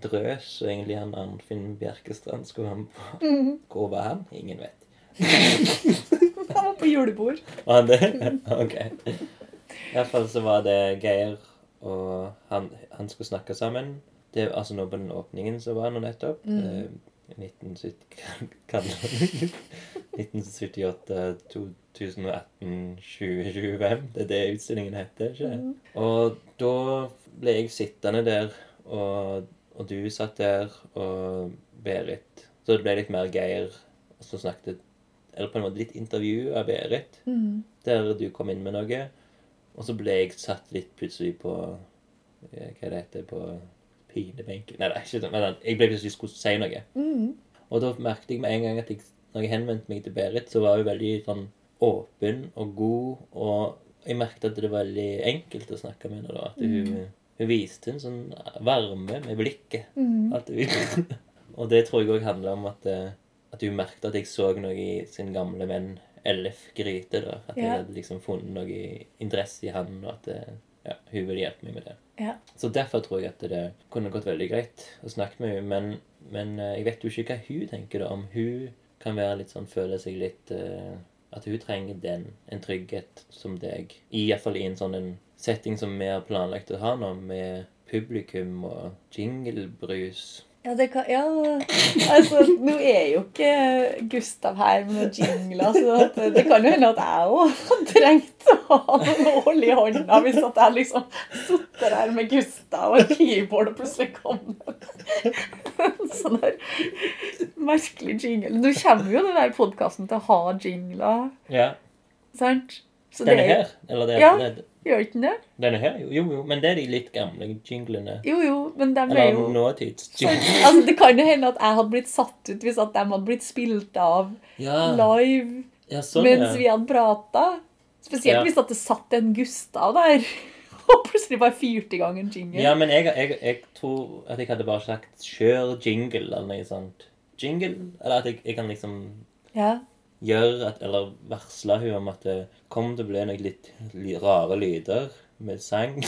drøs, og egentlig han Arnfinn Bjerkestrand skulle være med på Mhm. Hvor var han? Ingen vet. *laughs* Han var på julebord. Var han det? *laughs* ok. Iallfall så var det Geir og han, han skulle snakke sammen. Det, altså nå på den åpningen så var han nå nettopp. Mm. Eh, 1970, kaller det. 1978, 2018, 2025. Det er det utstillingen heter, ikke Mm. Og da ble jeg sittende der, og, og du satt der, og Berit. Så det ble litt mer Geir som snakket Eller på en måte litt intervju av Berit, mm. der du kom inn med noe. Og så ble jeg satt litt plutselig på eh, Hva det heter på pinebenken Nei, det er ikke men jeg ble plutselig skulle si noe. Mm. Og da merket jeg med en gang at jeg, når jeg henvendte meg til Berit, så var hun veldig sånn åpen og god. Og jeg merket at det var veldig enkelt å snakke med henne. da, At hun, hun viste en sånn varme med blikket. Mm. Hun, *laughs* og det tror jeg òg handler om at, eh, at hun merket at jeg så noe i sin gamle venn Ellef Gryte. da. At jeg Ja. hadde liksom funnet noe interesse i han, og at eh, ja, hun ville hjelpe meg med det. Ja. Så derfor tror jeg at det kunne gått veldig greit å snakke med henne. Men, men eh, jeg vet jo ikke hva hun tenker da, om hun kan være litt sånn, føle seg litt uh, At hun trenger den, en trygghet som deg. I hvert fall i en sånn en setting som vi har planlagt å ha nå, med publikum og jinglebrus. Ja, det kan, ja, altså, nå er jo ikke Gustav her med noen jingler, så at, det kan jo hende at jeg òg hadde trengt å ha noen hull i hånda hvis at jeg liksom sitter her med Gustav og keyboard, og plutselig kommer en sånn der merkelig jingle. Nå kommer jo den der podkasten til å ha jingler, Ja. sant? Så Denne det er her? Eller det, Ja. det, Gjør ikke det? denne her? Jo, jo, men det er de litt gamle jinglene. Jo, jo, men de er Eller jo nåtids Sant? *laughs* Altså, det kan jo hende at jeg hadde blitt satt ut hvis at de hadde blitt spilt av Ja, live ja sånn, mens vi hadde prata. Spesielt hvis at det satt en Gustav der *laughs* og plutselig bare fyrte i gang en jingle. Ja, men jeg, jeg, jeg tror at jeg hadde bare sagt 'kjør jingle' eller noe sånt. Jingle? Eller at jeg, jeg kan liksom Ja. Gjøre at, Eller varsla hun om at det kommer til å bli noen litt li- rare lyder med sang. *laughs*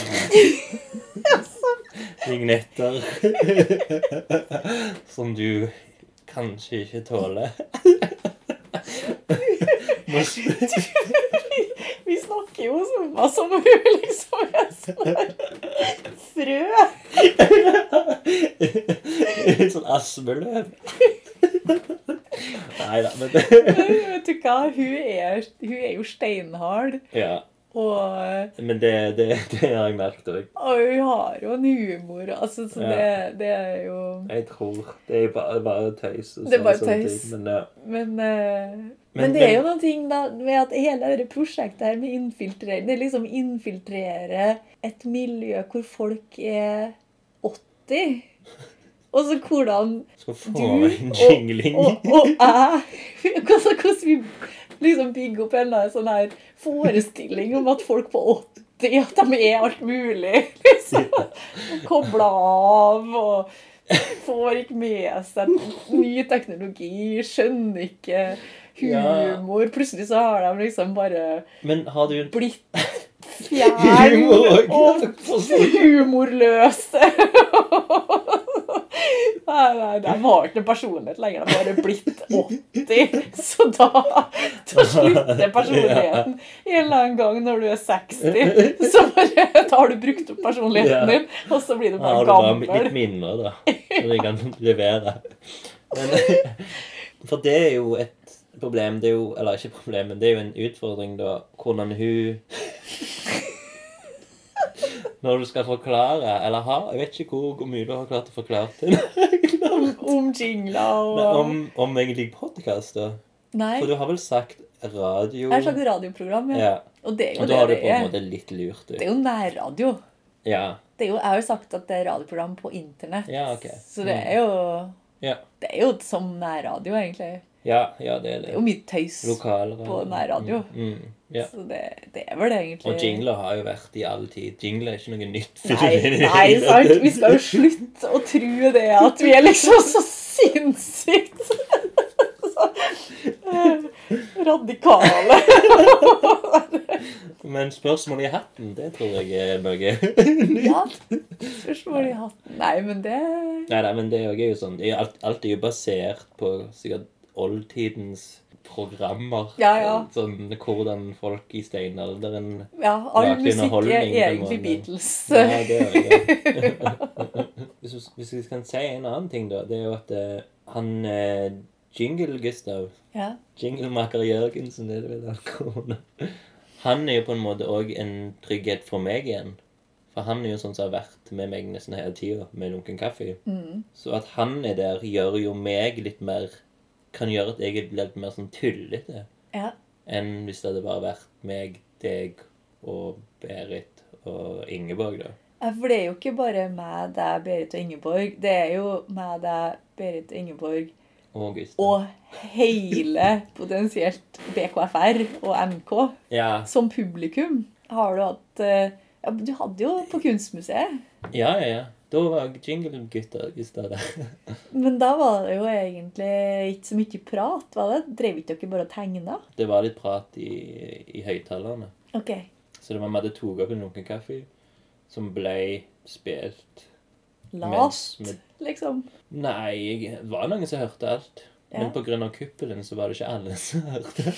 Vignetter. Som du kanskje ikke tåler. *laughs* Må *laughs* Vi snakker jo som, som om hun liksom er sånn frø. sånn aspeløv. Nei da, men Vet du hva? Hun er, hun er jo steinhard. Ja. Og, Men det, det, det har jeg merket òg. og hun har jo en humor. Altså, så det, Ja. det er jo Jeg tror Det er bare, bare tøys. Det er sånn- bare tøys. ting, Men ja. Men, eh, men, Men- det er jo noen ting da, med at hele dette prosjektet her med infiltrering Det liksom infiltrerer et miljø hvor folk er 80. Og så hvordan Skal få du en jingling. og, og jeg *laughs* hvordan, hvordan vi liksom bygger opp en sånn her forestilling om at folk på 80 at de er alt mulig. *laughs* liksom. Kobla av og får ikke med seg ny teknologi, skjønner ikke humor. Plutselig så har de liksom bare Men har du blitt *laughs* fjern og humorløse. *laughs* Nei, nei, de har ikke personlighet lenger. De har bare blitt 80. Så da, da slutter personligheten *laughs* en eller annen gang når du er 60. Så bare, da har du brukt opp personligheten din, og så blir du bare gammel. Har du bare litt mindre, da? Som du kan levere. Men, for det er jo et problem. Det er jo, eller ikke problem, men det er jo en utfordring, da. Hvordan hun Når du skal forklare, eller ha Jeg vet ikke hvor, hvor mye du har klart å forklare til Om, om jingler og om, om egentlig podkast, da. Nei, For du har vel sagt radio jeg har sagt radioprogram, ja. Ja. Og det er jo Og da har du på en måte litt lurt Det er jo nærradio. Ja. Det er jo, jeg har jo sagt at det er radioprogram på internett. Ja, ok. Så det er jo Ja. Det er jo som nærradio, egentlig. Ja, ja, det er Det jo mye tøys. Lokalradio. på nærradio. Mm, mm, ja. Så det, det er vel det, egentlig. Og jingler har jo vært i all tid. Jingler er ikke noe nytt. Nei, nei, sant? Vi skal jo slutte å tro det at vi er liksom så sinnssykt så, *laughs* radikale. Men spørsmålet i hatten, det tror jeg er noe Ja. spørsmålet i hatten. Nei, men det Nei, nei, men det er jo sånn alt, alt er jo basert på sikkert oldtidens programmer. Ja, ja. Sånn hvordan folk i steinalderen Ja, all musikk er egentlig. Beatles. Ja, det er det. *laughs* hvis, vi- hvis vi kan si en annen ting, da, det er jo at uh, han uh, Jingle-Gustav Ja. Jinglemaker Jørgensen, er det vel han kone. Han er jo på en måte òg en trygghet for meg igjen. For han er jo sånn som har vært med meg nesten hele tida med lunken kaffe. Mm. Så at han er der, gjør jo meg litt mer Kan gjøre at jeg blir litt mer sånn tullete ja. enn hvis det hadde bare vært meg, deg og Berit og Ingeborg, da. Ja, For det er jo ikke bare meg, deg, Berit og Ingeborg. Det er jo meg, deg, Berit og Ingeborg Og og hele potensielt BKFR og MK Ja, som publikum. Har du hatt eh, ja, Du hadde jo på Kunstmuseet. ja, ja. ja. Da var jingle-gutter i stedet. *laughs* Men da var det jo egentlig ikke så mye prat, var det? Drev ikke dere bare og tegna? Det var litt prat i, i høyttalerne. OK. Så det var vi hadde tatt opp en lunken kaffe som ble spilt Lavt, med... liksom. Nei, det var noen som hørte alt. Ja. Men pga. kuppelen så var det ikke alle som hørte. *laughs*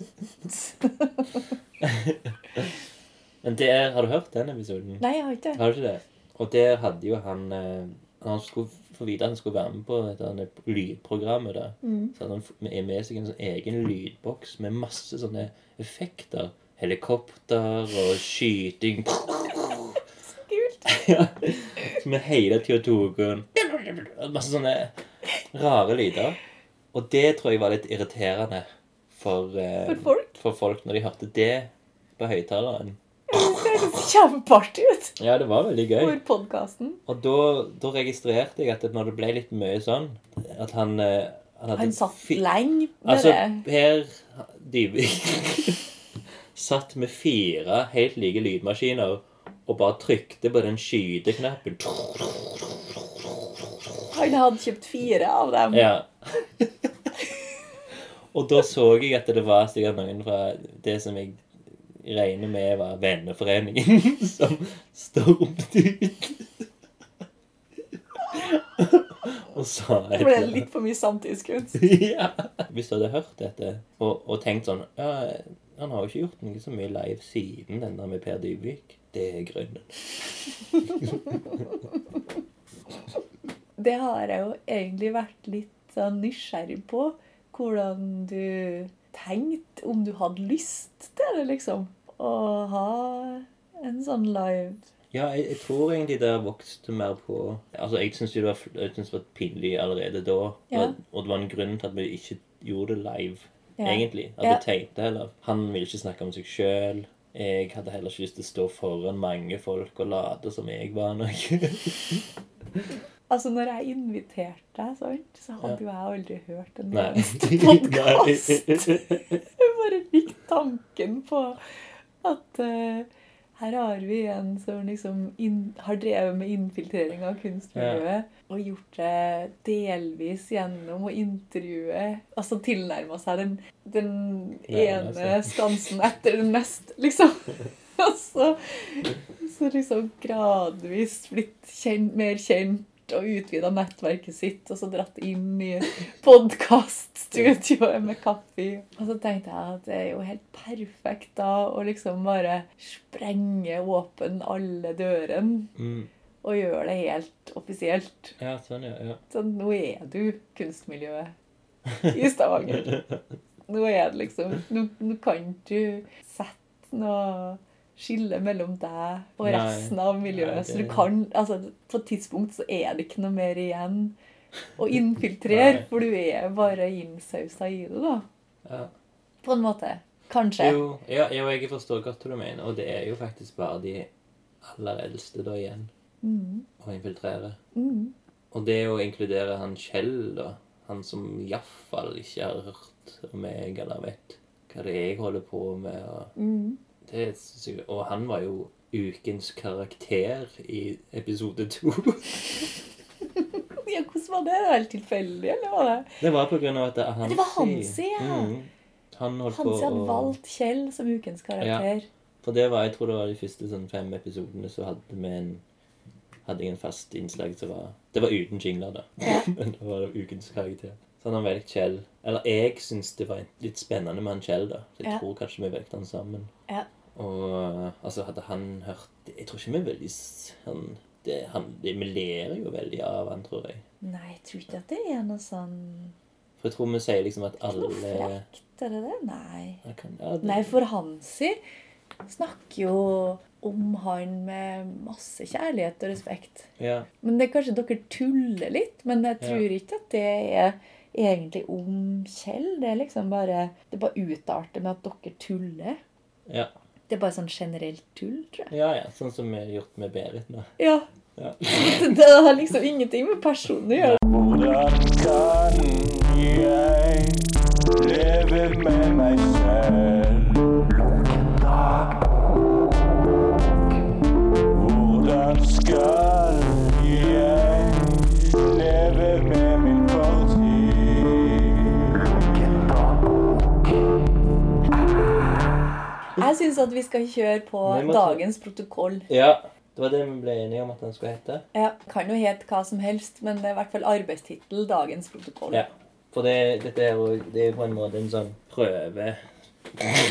*laughs* Men der, har du hørt den episoden? Nei, jeg har ikke. Har du ikke det? Og der hadde jo han eh, Han skulle få vite at han skulle være med på dette lydprogrammet. da. Mm. Så hadde han med med seg en sånn egen lydboks med masse sånne effekter. Helikopter og skyting. Kult. *laughs* Ja. Er hele hun Masse sånne rare lyder. Og det tror jeg var litt irriterende for, eh, For folk? for folk når de hørte det på høyttaleren. Kjempeartig ut. Ja, det var veldig gøy. For podkasten. Og da, da registrerte jeg at når det ble litt mye sånn At han eh, Han, Han satt lenge med Altså, det. Per Dybvik *laughs* satt med fire helt like lydmaskiner og bare trykte på den skyteknappen. Han hadde kjøpt fire av dem. Ja. *laughs* og da så jeg at det var sikkert noen fra det som jeg regner med var venneforeningen, *laughs* som stormet ut. *laughs* og sa Det ble litt for mye samtidskunst. *laughs* ja. Hvis du hadde hørt dette og, og tenkt sånn ja, Han har jo ikke gjort noe så mye live siden den der med Per Dybvik. Det er grunnen. Det har jeg jo egentlig vært litt sånn nysgjerrig på. Hvordan du tenkte, om du hadde lyst til det, liksom. Å ha en sånn live Ja, jeg, jeg tror egentlig det har vokst mer på Altså, Jeg syns det, det var pinlig allerede da. Ja. Og, det var en grunn til at vi ikke gjorde det live, Ja. egentlig. At Ja. vi tenkte heller. Han ville ikke snakke om seg sjøl. Jeg hadde heller ikke lyst til å stå foran mange folk og late som jeg var noe. *laughs* Altså, når jeg inviterte deg, sant, så hadde jo jeg aldri hørt en eneste *laughs* *laughs* podkast. Jeg bare fikk tanken på at uh, her har vi en som liksom inn, har drevet med infiltrering av kunstmiljøet og gjort det delvis gjennom å intervjue Altså tilnærma seg den, den Ja, ene stansen skansen etter den neste, liksom. *laughs* Og så, så liksom gradvis blitt kjent, mer kjent og utvida nettverket sitt, og så dratt inn i podkaststudioet med kaffe. Og så tenkte jeg at det er jo helt perfekt da å liksom bare sprenge åpen alle dørene Mm. og gjøre det helt offisielt. Ja, sånn, ja. ja. Sånn, nå er du kunstmiljøet i Stavanger. *laughs* Nå er det liksom Nå, nå kan du sette noe skille mellom deg og Nei. resten av miljøet. Nei, Så du kan Altså, på et tidspunkt så er det ikke noe mer igjen å infiltrere, for du er bare innsausa i det, da. ja. På en måte. Kanskje. Jo, ja, jeg forstår godt hva du mener. Og det er jo faktisk bare de aller eldste da igjen Mm. å infiltrere. Mm. Og det å inkludere han Kjell, da. Han som iallfall ikke har hørt om meg eller vet hva det er jeg holder på med. Og, Mm. Det, synes jeg- og han var jo ukens karakter i episode to. *laughs* Ja, hvordan var det? Det var helt tilfeldig, eller var det? Det var på grunn av at det er Hansi. Det var Hansi, ja. Mm. Han holdt Hansi på hadde å valgt Kjell som ukens karakter. For det var, jeg tror det var de første sånn fem episodene så hadde vi en hadde jeg en fast innslag som var Det var uten jingler, da. Ja. *laughs* Men det var ukens karakter. Så han har valgt Kjell. Eller jeg syns det var litt spennende med han Kjell, da. Så jeg Ja. tror kanskje vi valgte han sammen. Ja. Og altså, hadde han hørt Jeg tror ikke vi er veldig han, det, han, det, Vi ler jo veldig av han, tror jeg. Nei, jeg tror ikke at det er noe sånn For jeg tror vi sier liksom at Ikke noe alle frekt, er det det? Nei. Ja, kan, ja, det, Nei, for Hansi snakker jo om han med masse kjærlighet og respekt. ja, Men det er kanskje dere tuller litt, men jeg tror ikke at det er egentlig om Kjell. Det er liksom bare Det bare utarter med at dere tuller. ja, Det er bare sånn generelt tull, tror jeg. ja, ja. Sånn som vi har gjort med Berit nå. Ja. Ja. *laughs* Det har liksom ingenting med personen å gjøre. Hvordan kan jeg leve med meg selv? Hvordan skal Jeg syns at vi skal kjøre på måtte... dagens protokoll. Ja, det var det vi ble enige om at den skulle hete. Ja, Kan jo hete hva som helst, men det er i hvert fall arbeidstittel 'Dagens protokoll'. Ja. For det, dette er jo det er på en måte en sånn prøve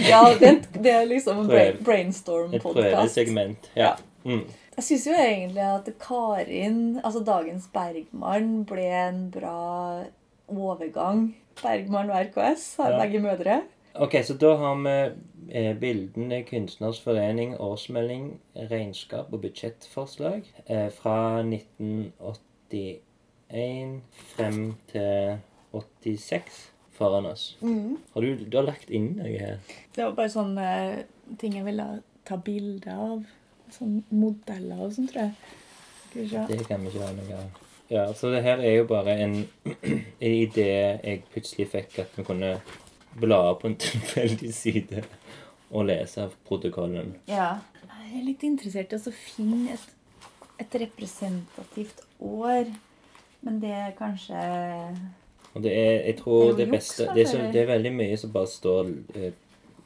Ja, det, det er liksom en Prøv. brainstorm-podkast. Et prøvesegment. Ja. Mm. Jeg syns jo egentlig at Karin, altså dagens Bergmann, ble en bra overgang. Bergmann og RKS har Ja. begge mødre. Ok, så da har vi eh, bildene Kunstners forening, årsmelding, regnskap og budsjettforslag eh, fra 1981 frem til 86 foran oss. Har du, du har lagt inn noe her? Det var bare sånne ting jeg ville ta bilde av. Sånne modeller og sånn, tror jeg. Det kan vi ikke ha noe av. Ja, så det her er jo bare en, *clears throat* en idé jeg plutselig fikk at vi kunne bla på en *laughs* tilfeldig side og lese protokollen. Ja. Jeg er litt interessert i å finne et, et representativt år. Men det er kanskje Og det er, jeg tror Det er det, beste det er, så, det er veldig mye som bare står eh,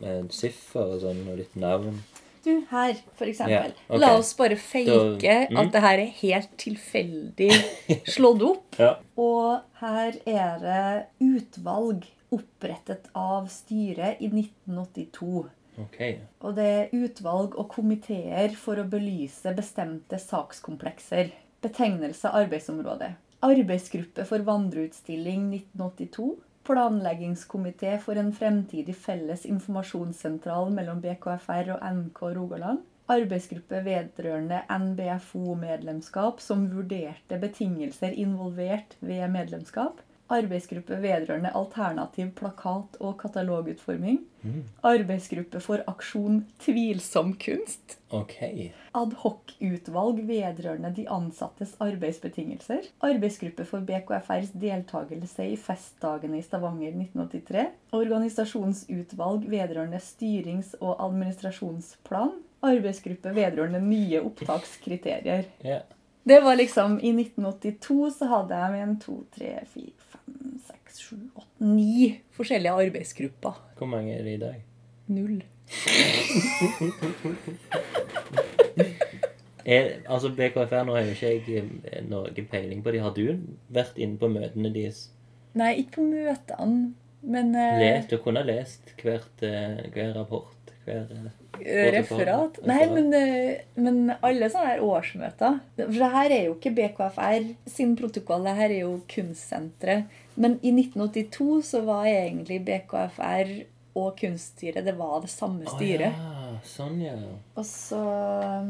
med siffer og sånn, og litt navn. Du, her, for eksempel. Ja, ok. La oss bare fake mm. at det her er helt tilfeldig *laughs* slått opp. Ja. Og her er det utvalg opprettet av styret i 1982. Okay. Og det er utvalg og komiteer for å belyse bestemte sakskomplekser. Betegnelse arbeidsområde. Arbeidsgruppe for vandreutstilling 1982. Planleggingskomité for en fremtidig felles informasjonssentral mellom BKFR og NK Rogaland. Arbeidsgruppe vedrørende NBFO-medlemskap som vurderte betingelser involvert ved medlemskap. Arbeidsgruppe vedrørende alternativ plakat- og katalogutforming. Arbeidsgruppe for aksjon tvilsom kunst. Ok. Adhocutvalg vedrørende de ansattes arbeidsbetingelser. Arbeidsgruppe for BKFRs deltakelse i festdagene i Stavanger 1983. Organisasjonsutvalg vedrørende styrings- og administrasjonsplan. Arbeidsgruppe vedrørende nye opptakskriterier. yeah. Det var liksom I 1982 så hadde jeg med en to, tre, fire, seks, sju, åtte, ni forskjellige arbeidsgrupper. Hvor mange er det i dag? Null. Er, altså BKFR, nå har jo ikke jeg eh, noe peiling på de. Har du vært inne på møtene deres? Nei, ikke på møtene, men uh, Lest, du kunne lest hvert, uh, hver rapport? Hver, uh, Referat? Nei, men, men alle sånne her årsmøter For det her er jo ikke BKFR sin protokoll, det her er jo Kunstsenteret. Men i 1982 så var egentlig BKFR og Kunststyret det var det samme styret. Å ja, sånn ja. Og så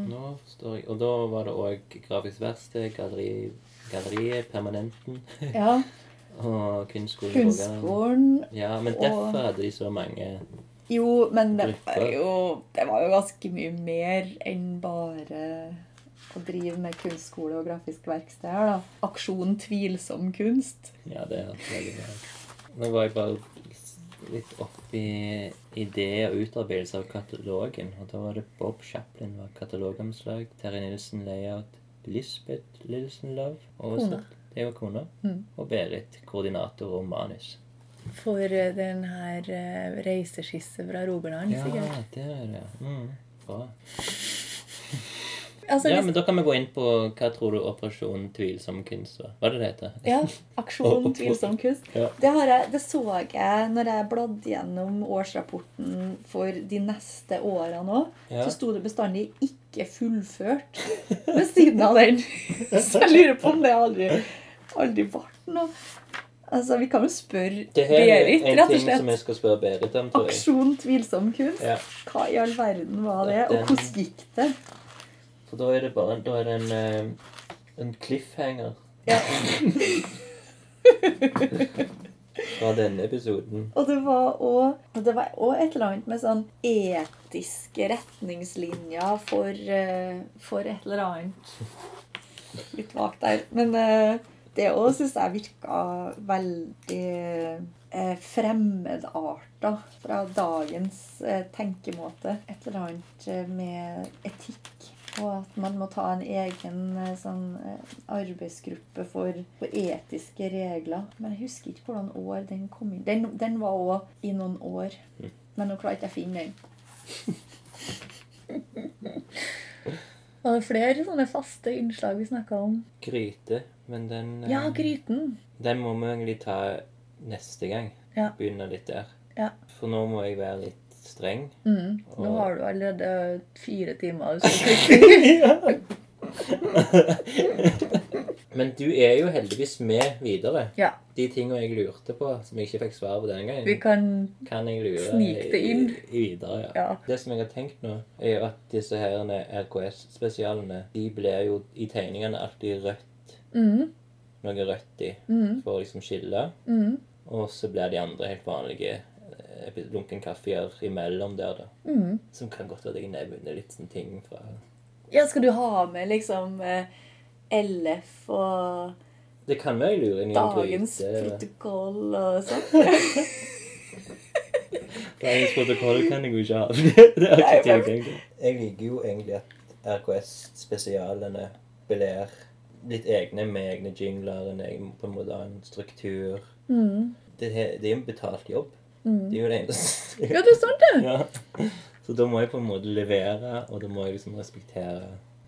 Nå står jeg. Og da var det òg Grafisk verksted, galleri, Galleriet, Permanenten *laughs* Ja, og Kunstskolen Kunstskolen Ja, men og- derfor hadde de så mange Jo, men det var jo, det var jo ganske mye mer enn bare å drive med kunstskole og grafisk verksted her, da. Aksjon tvilsom kunst. Ja, det er veldig bra. Nå var jeg bare litt oppi idé og utarbeidelse av katalogen. Og da var det Bob Chaplin var katalogomslag. Terje Nilsen layout. Lisbeth Lilsen Love oversatt. Det var kona. Mm. Og Berit koordinator og manus. For eh, den her eh, reiseskisse fra Rogaland, Ja, sikkert. det er det. Mm, bra. Altså, Ja, hvis, men da kan vi gå inn på hva tror du Operasjon tvilsom kunst var? Hva er det det heter? ja, *laughs* Aksjon tvilsom kunst. Ja. Det, har jeg, det så jeg når jeg bladde gjennom årsrapporten for de neste årene nå. Ja. Så sto det bestandig 'ikke fullført' ved siden av den. *laughs* Så jeg lurer på om det aldri, aldri ble noe. Altså, Vi kan jo spørre er Berit, en rett og ting som jeg skal spørre Berit om. Aksjon tvilsom kunst. Ja. Hva i all verden var det, og hvordan gikk det? For da er det bare da er det en, eh, en cliffhanger Ja. *laughs* fra denne episoden. Og det var òg et eller annet med sånn etiske retningslinjer for, eh, for et eller annet. Litt vagt der. Men eh, det òg syns jeg virka veldig eh, fremmedarta fra dagens eh, tenkemåte. Et eller annet med etikk. Og at man må ta en egen eh, sånn, eh, arbeidsgruppe for, for etiske regler. Men jeg husker ikke hvordan år den kom inn. Den, den var òg i noen år. Men nå klarer jeg ikke å finne den. *laughs* Var det flere sånne faste innslag vi snakka om? Gryte. Men den, eh, Ja, gryten. den må vi egentlig ta neste gang. Ja. Begynne litt der. Ja. For nå må jeg være litt streng. Mm. Nå Og- har du allerede fire timer. *laughs* Men du er jo heldigvis med videre. Ja. De tingene jeg lurte på, som jeg ikke fikk svar på den gangen, Vi kan kan snike det inn. I, videre. Ja. Ja. Det som jeg har tenkt nå, er jo at disse her RKS-spesialene, de blir jo i tegningene alltid rødt. mm, Noe rødt i, mm, for å liksom skille. mm, Og så blir de andre helt vanlige lunken kaffeer imellom der, da. mm. Som kan godt være at jeg nevner litt sånne ting fra Ja, skal du ha med liksom eh, LF og Det kan være jeg lurer inn i en dagens protokoll og sånn? *laughs* Dagens protokoll kan jeg jo ikke ha. *laughs* det har jeg ikke tilgang til. Jeg liker jo egentlig at RKS-spesialene blir litt egne med egne jingler, en egen på en måte en struktur. Mm. Det, det er jo en betalt jobb. Mm. Det er jo det eneste. Ja, det er sant, det. *laughs* ja. Så da må jeg på en måte levere, og da må jeg liksom respektere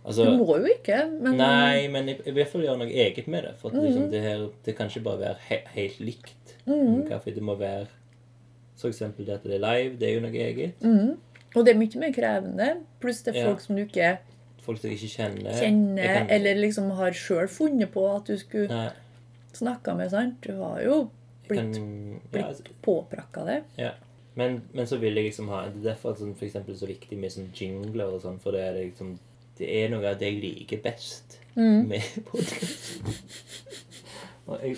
Du Altså, må jo ikke, men Nei, men jeg, jeg vil i hvert fall gjøre noe eget med det. For liksom, Mhm. det, her, det kan ikke bare være he helt likt. Mm. Kaffe, det må være For eksempel det at det er live, det er jo noe eget. Mm. Og det er mye mer krevende. Pluss det er Ja. folk som du ikke Folk som jeg ikke kjenner. kjenner, Jeg kan- eller liksom har sjøl funnet på at du skulle snakke med. sant? Du har jo blitt blitt altså, påprakka det. ja. Men, men så vil jeg liksom ha Det er derfor sånn, for eksempel så viktig med sånn jingler og sånn, for det er liksom Det er noe av det jeg liker best Mm. med *laughs* podkast. Og jeg,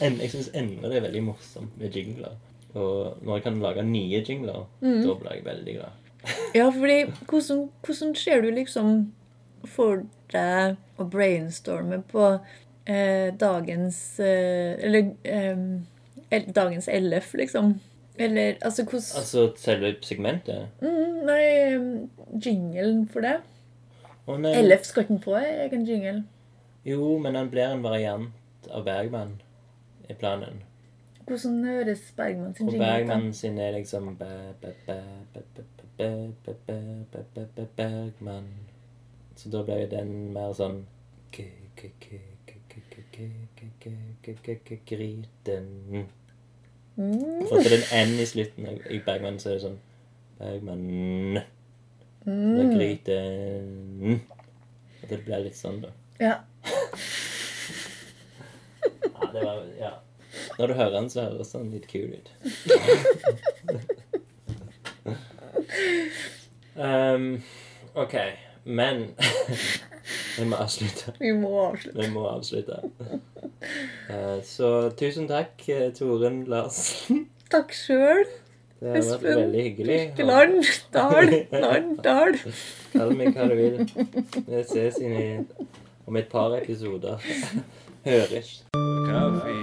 jeg, jeg syns ennå det er veldig morsomt med jingler. Og når jeg kan lage nye jingler, Mm. da blir jeg veldig glad. Ja, fordi hvordan, hvordan ser du liksom for deg å brainstorme på eh, dagens eh, Eller eh, dagens LF, liksom. Eller altså hvordan Altså selve segmentet? Mm, nei, jinglen for det. Å, nei. LF skal ikke få egen jingle. Jo, men han blir en variant av Bergman i planen. Hvordan høres Bergman sin jingle ut? Bergman sin er liksom Bergman. Så da blir den mer sånn Gryten Mm. For at det er en N i slutten i Bergman, så er det sånn Bergman er Mm. Gryten At det blir litt sånn, da. Ja. *laughs* Ja, det var Ja. Når du hører den, så høres den litt kul ut. *laughs* *laughs* um, OK. Men Vi må avslutte. Vi må avslutte. Vi må avslutte. Eh, så tusen takk, eh, Torunn Larsen. Takk sjøl. Det har vært veldig hyggelig. Birkeland. Dal. Land. Dal. Kall meg hva du vil. Vi ses inn i, om et par episoder. Høres. Kaffe.